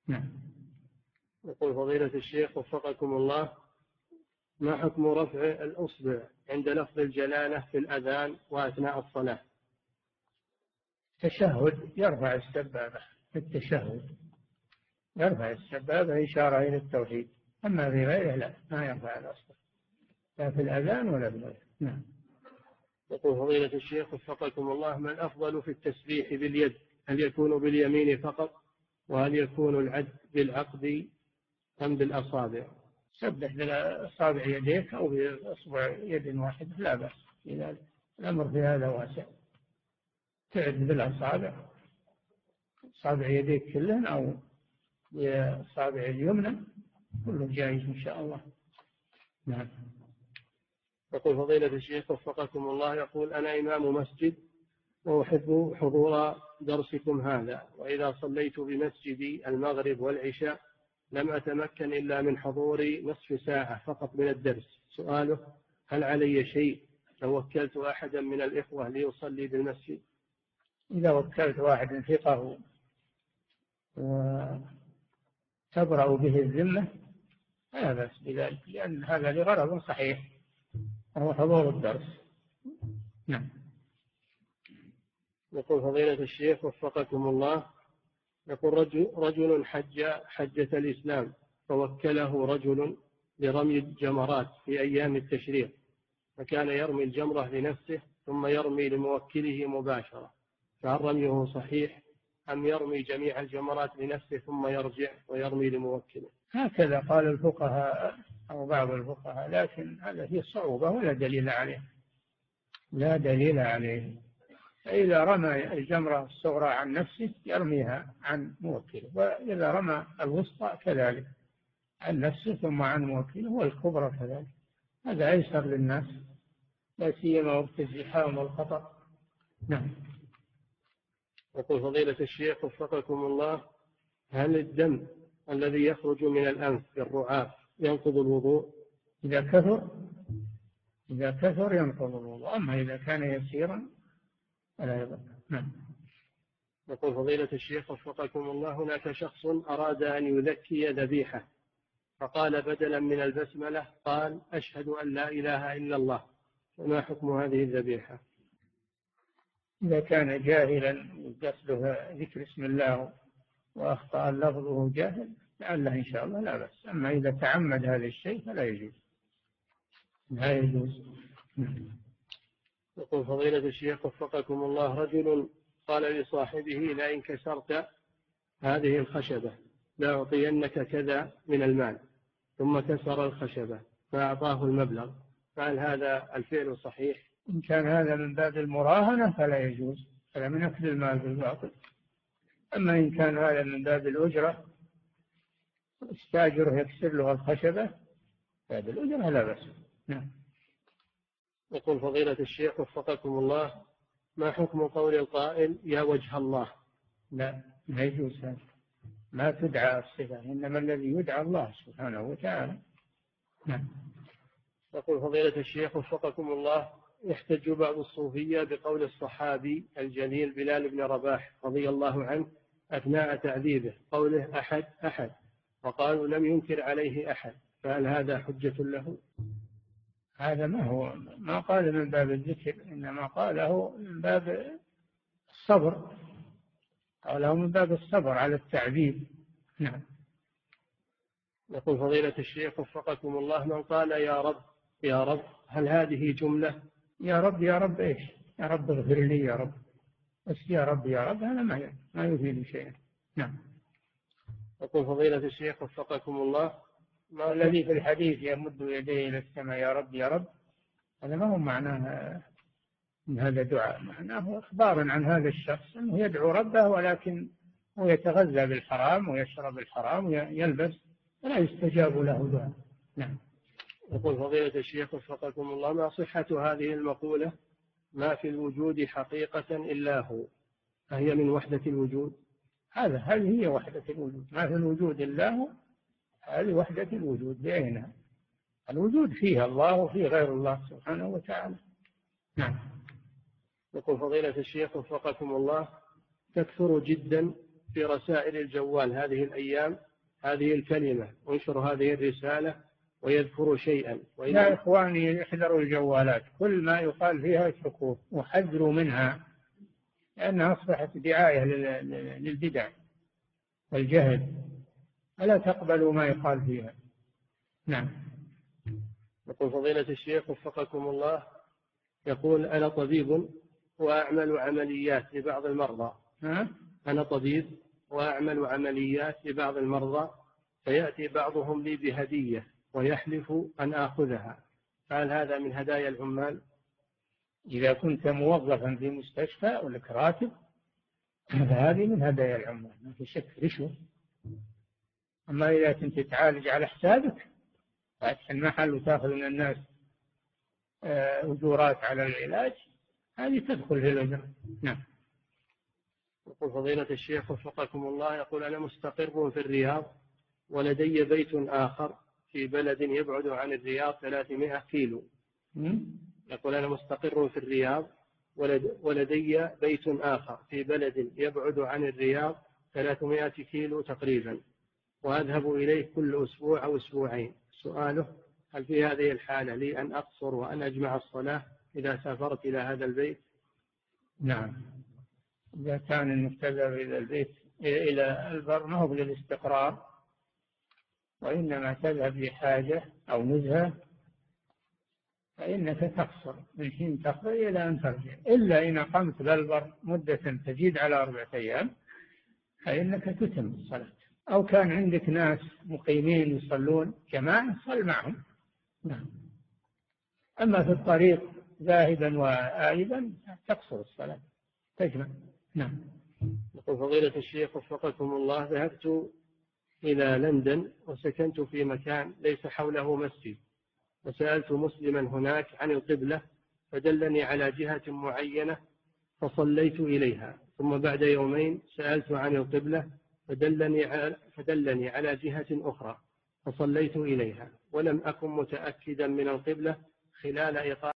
نعم. يقول فضيلة الشيخ وفقكم الله ما حكم رفع الأصبع عند لفظ الجلالة في الأذان وأثناء الصلاة؟ تشهد يرفع السبابة في التشهد يرفع السبابة إشارة إلى التوحيد أما في غيره لا ما يرفع الأصبع لا في الأذان ولا في غيره نعم. يقول فضيلة الشيخ وفقكم الله ما الأفضل في التسبيح باليد هل يكون باليمين فقط؟ وهل يكون العد بالعقد أم بالأصابع؟ سبح بأصابع يديك أو بأصبع يد واحدة لا بأس في ذلك الأمر في هذا واسع. تعد بالأصابع أصابع يديك كلهن أو بأصابع اليمنى كله جائز إن شاء الله. نعم. يقول فضيلة الشيخ وفقكم الله يقول أنا إمام مسجد وأحب حضور درسكم هذا وإذا صليت بمسجدي المغرب والعشاء لم أتمكن إلا من حضور نصف ساعة فقط من الدرس. سؤاله هل علي شيء؟ لو وكلت أحدا من الإخوة ليصلي بالمسجد؟ إذا وكلت واحد ثقه وتبرأ به الذمة فلا بأس بذلك لأن هذا لغرض صحيح وهو حضور الدرس. نعم. يقول فضيلة الشيخ وفقكم الله يقول رجل, رجل حج حجة الإسلام فوكله رجل لرمي الجمرات في أيام التشريق فكان يرمي الجمرة لنفسه ثم يرمي لموكله مباشرة. فهل رميه صحيح أم يرمي جميع الجمرات لنفسه ثم يرجع ويرمي لموكله؟ هكذا قال الفقهاء أو بعض الفقهاء لكن هذا فيه صعوبة ولا دليل عليه. لا دليل عليه. فإذا رمى الجمرة الصغرى عن نفسه يرميها عن موكله وإذا رمى الوسطى كذلك عن نفسه ثم عن موكله والكبرى كذلك. هذا أيسر للناس لا سيما وقت الزحام والخطر نعم. يقول فضيلة الشيخ وفقكم الله هل الدم الذي يخرج من الأنف بالرعاف ينقض الوضوء؟ إذا كثر إذا كثر ينقض الوضوء أما إذا كان يسيرا فلا يضر. نعم. يقول فضيلة الشيخ وفقكم الله هناك شخص أراد أن يذكي ذبيحة فقال بدلا من البسملة قال أشهد أن لا إله إلا الله. فما حكم هذه الذبيحة؟ إذا كان جاهلا قصده ذكر اسم الله وأخطأ لفظه جاهل لعله إن شاء الله لا بأس. أما إذا تعمد هذا الشيء فلا يجوز. لا يجوز. يقول فضيلة الشيخ وفقكم الله رجل قال لصاحبه لئن كسرت هذه الخشبة لأعطينك كذا من المال. ثم كسر الخشبة فأعطاه المبلغ. فهل هذا الفعل صحيح؟ إن كان هذا من باب المراهنة فلا يجوز. هذا من أكل المال بالباطل أما إن كان هذا من باب الأجرة استاجره يكسر له الخشبة باب الأجرة لا بأس. نعم. يقول فضيلة الشيخ وفقكم الله ما حكم قول القائل يا وجه الله؟ لا لا يجوز هذا. ما تدعى الصفة إنما الذي يدعى الله سبحانه وتعالى. نعم. يقول فضيلة الشيخ وفقكم الله يحتج بعض الصوفية بقول الصحابي الجليل بلال بن رباح رضي الله عنه أثناء تعذيبه قوله أحد أحد. وقالوا لم ينكر عليه أحد فهل هذا حجة له؟ هذا ما هو ما قال من باب الذكر إنما قاله من باب الصبر. قاله من باب الصبر على التعذيب. نعم. يقول فضيلة الشيخ وفقكم الله من قال يا رب يا رب هل هذه جملة يا رب يا رب إيش؟ يا رب اغفر لي يا رب. بس يا رب يا رب هذا ما ما يفيد شيئا. نعم. يقول فضيلة الشيخ وفقكم الله ما الذي في الحديث يمد يديه إلى السماء يا رب يا رب؟ هذا ما هو معناه من هذا دعاء معناه إخبار عن هذا الشخص أنه يدعو ربه ولكن هو يتغذى بالحرام ويشرب الحرام ويلبس ولا يستجاب له دعاء. نعم. يقول فضيلة الشيخ وفقكم الله ما صحة هذه المقولة؟ ما في الوجود حقيقة إلا هو. فهي من وحدة الوجود؟ هذا هل هي وحدة الوجود؟ ما في الوجود إلا هو؟ هذه وحدة الوجود بعينها الوجود فيها الله وفيه غير الله سبحانه وتعالى. نعم. يقول فضيلة الشيخ وفقكم الله تكثر جدا في رسائل الجوال هذه الأيام هذه الكلمة انشر هذه الرسالة ويذكر شيئا. يا إخواني احذروا الجوالات. كل ما يقال فيها اتركوه وحذروا منها لأنها أصبحت دعاية للبدع والجهل. فلا تقبلوا ما يقال فيها. نعم. يقول فضيلة الشيخ وفقكم الله يقول أنا طبيب وأعمل عمليات لبعض المرضى. ها؟ أنا طبيب وأعمل عمليات لبعض المرضى فيأتي بعضهم لي بهدية. ويحلف أن آخذها. فهل هذا من هدايا العمال؟ إذا كنت موظفا في مستشفى ولك راتب فهذه من هدايا العمال. ما في شك رشوة أما إذا كنت تعالج على حسابك فأتح المحل وتأخذ من الناس آه، أجورات على العلاج هذه تدخل في الأجر. نعم. يقول فضيلة الشيخ وفقكم الله يقول أنا مستقر في الرياض ولدي بيت آخر في بلد يبعد عن الرياض 300 كيلو. يقول أنا مستقر في الرياض ولدي بيت آخر في بلد يبعد عن الرياض 300 كيلو تقريبا. وأذهب إليه كل أسبوع أو أسبوعين. سؤاله هل في هذه الحالة لي أن أقصر وأن أجمع الصلاة إذا سافرت إلى هذا البيت؟ نعم. إذا كان تذهب إلى البيت إلى البر ما هو للاستقرار وإنما تذهب لحاجة أو نزهة فإنك تقصر. من حين تقضي إلى أن ترجع. إلا إن أقمت بالبر مدة تزيد على أربعة أيام فإنك تتم الصلاة. أو كان عندك ناس مقيمين يصلون جماعة صل معهم. نعم. أما في الطريق ذاهبا وآيبا تقصر الصلاة. تجمع. نعم. يقول فضيلة الشيخ وفقكم الله ذهبت إلى لندن وسكنت في مكان ليس حوله مسجد فسألت مسلما هناك عن القبلة فدلني على جهة معينة فصليت إليها. ثم بعد يومين سألت عن القبلة فدلني على, فدلني على جهة أخرى فصليت إليها. ولم أكن متأكدا من القبلة خلال إقامة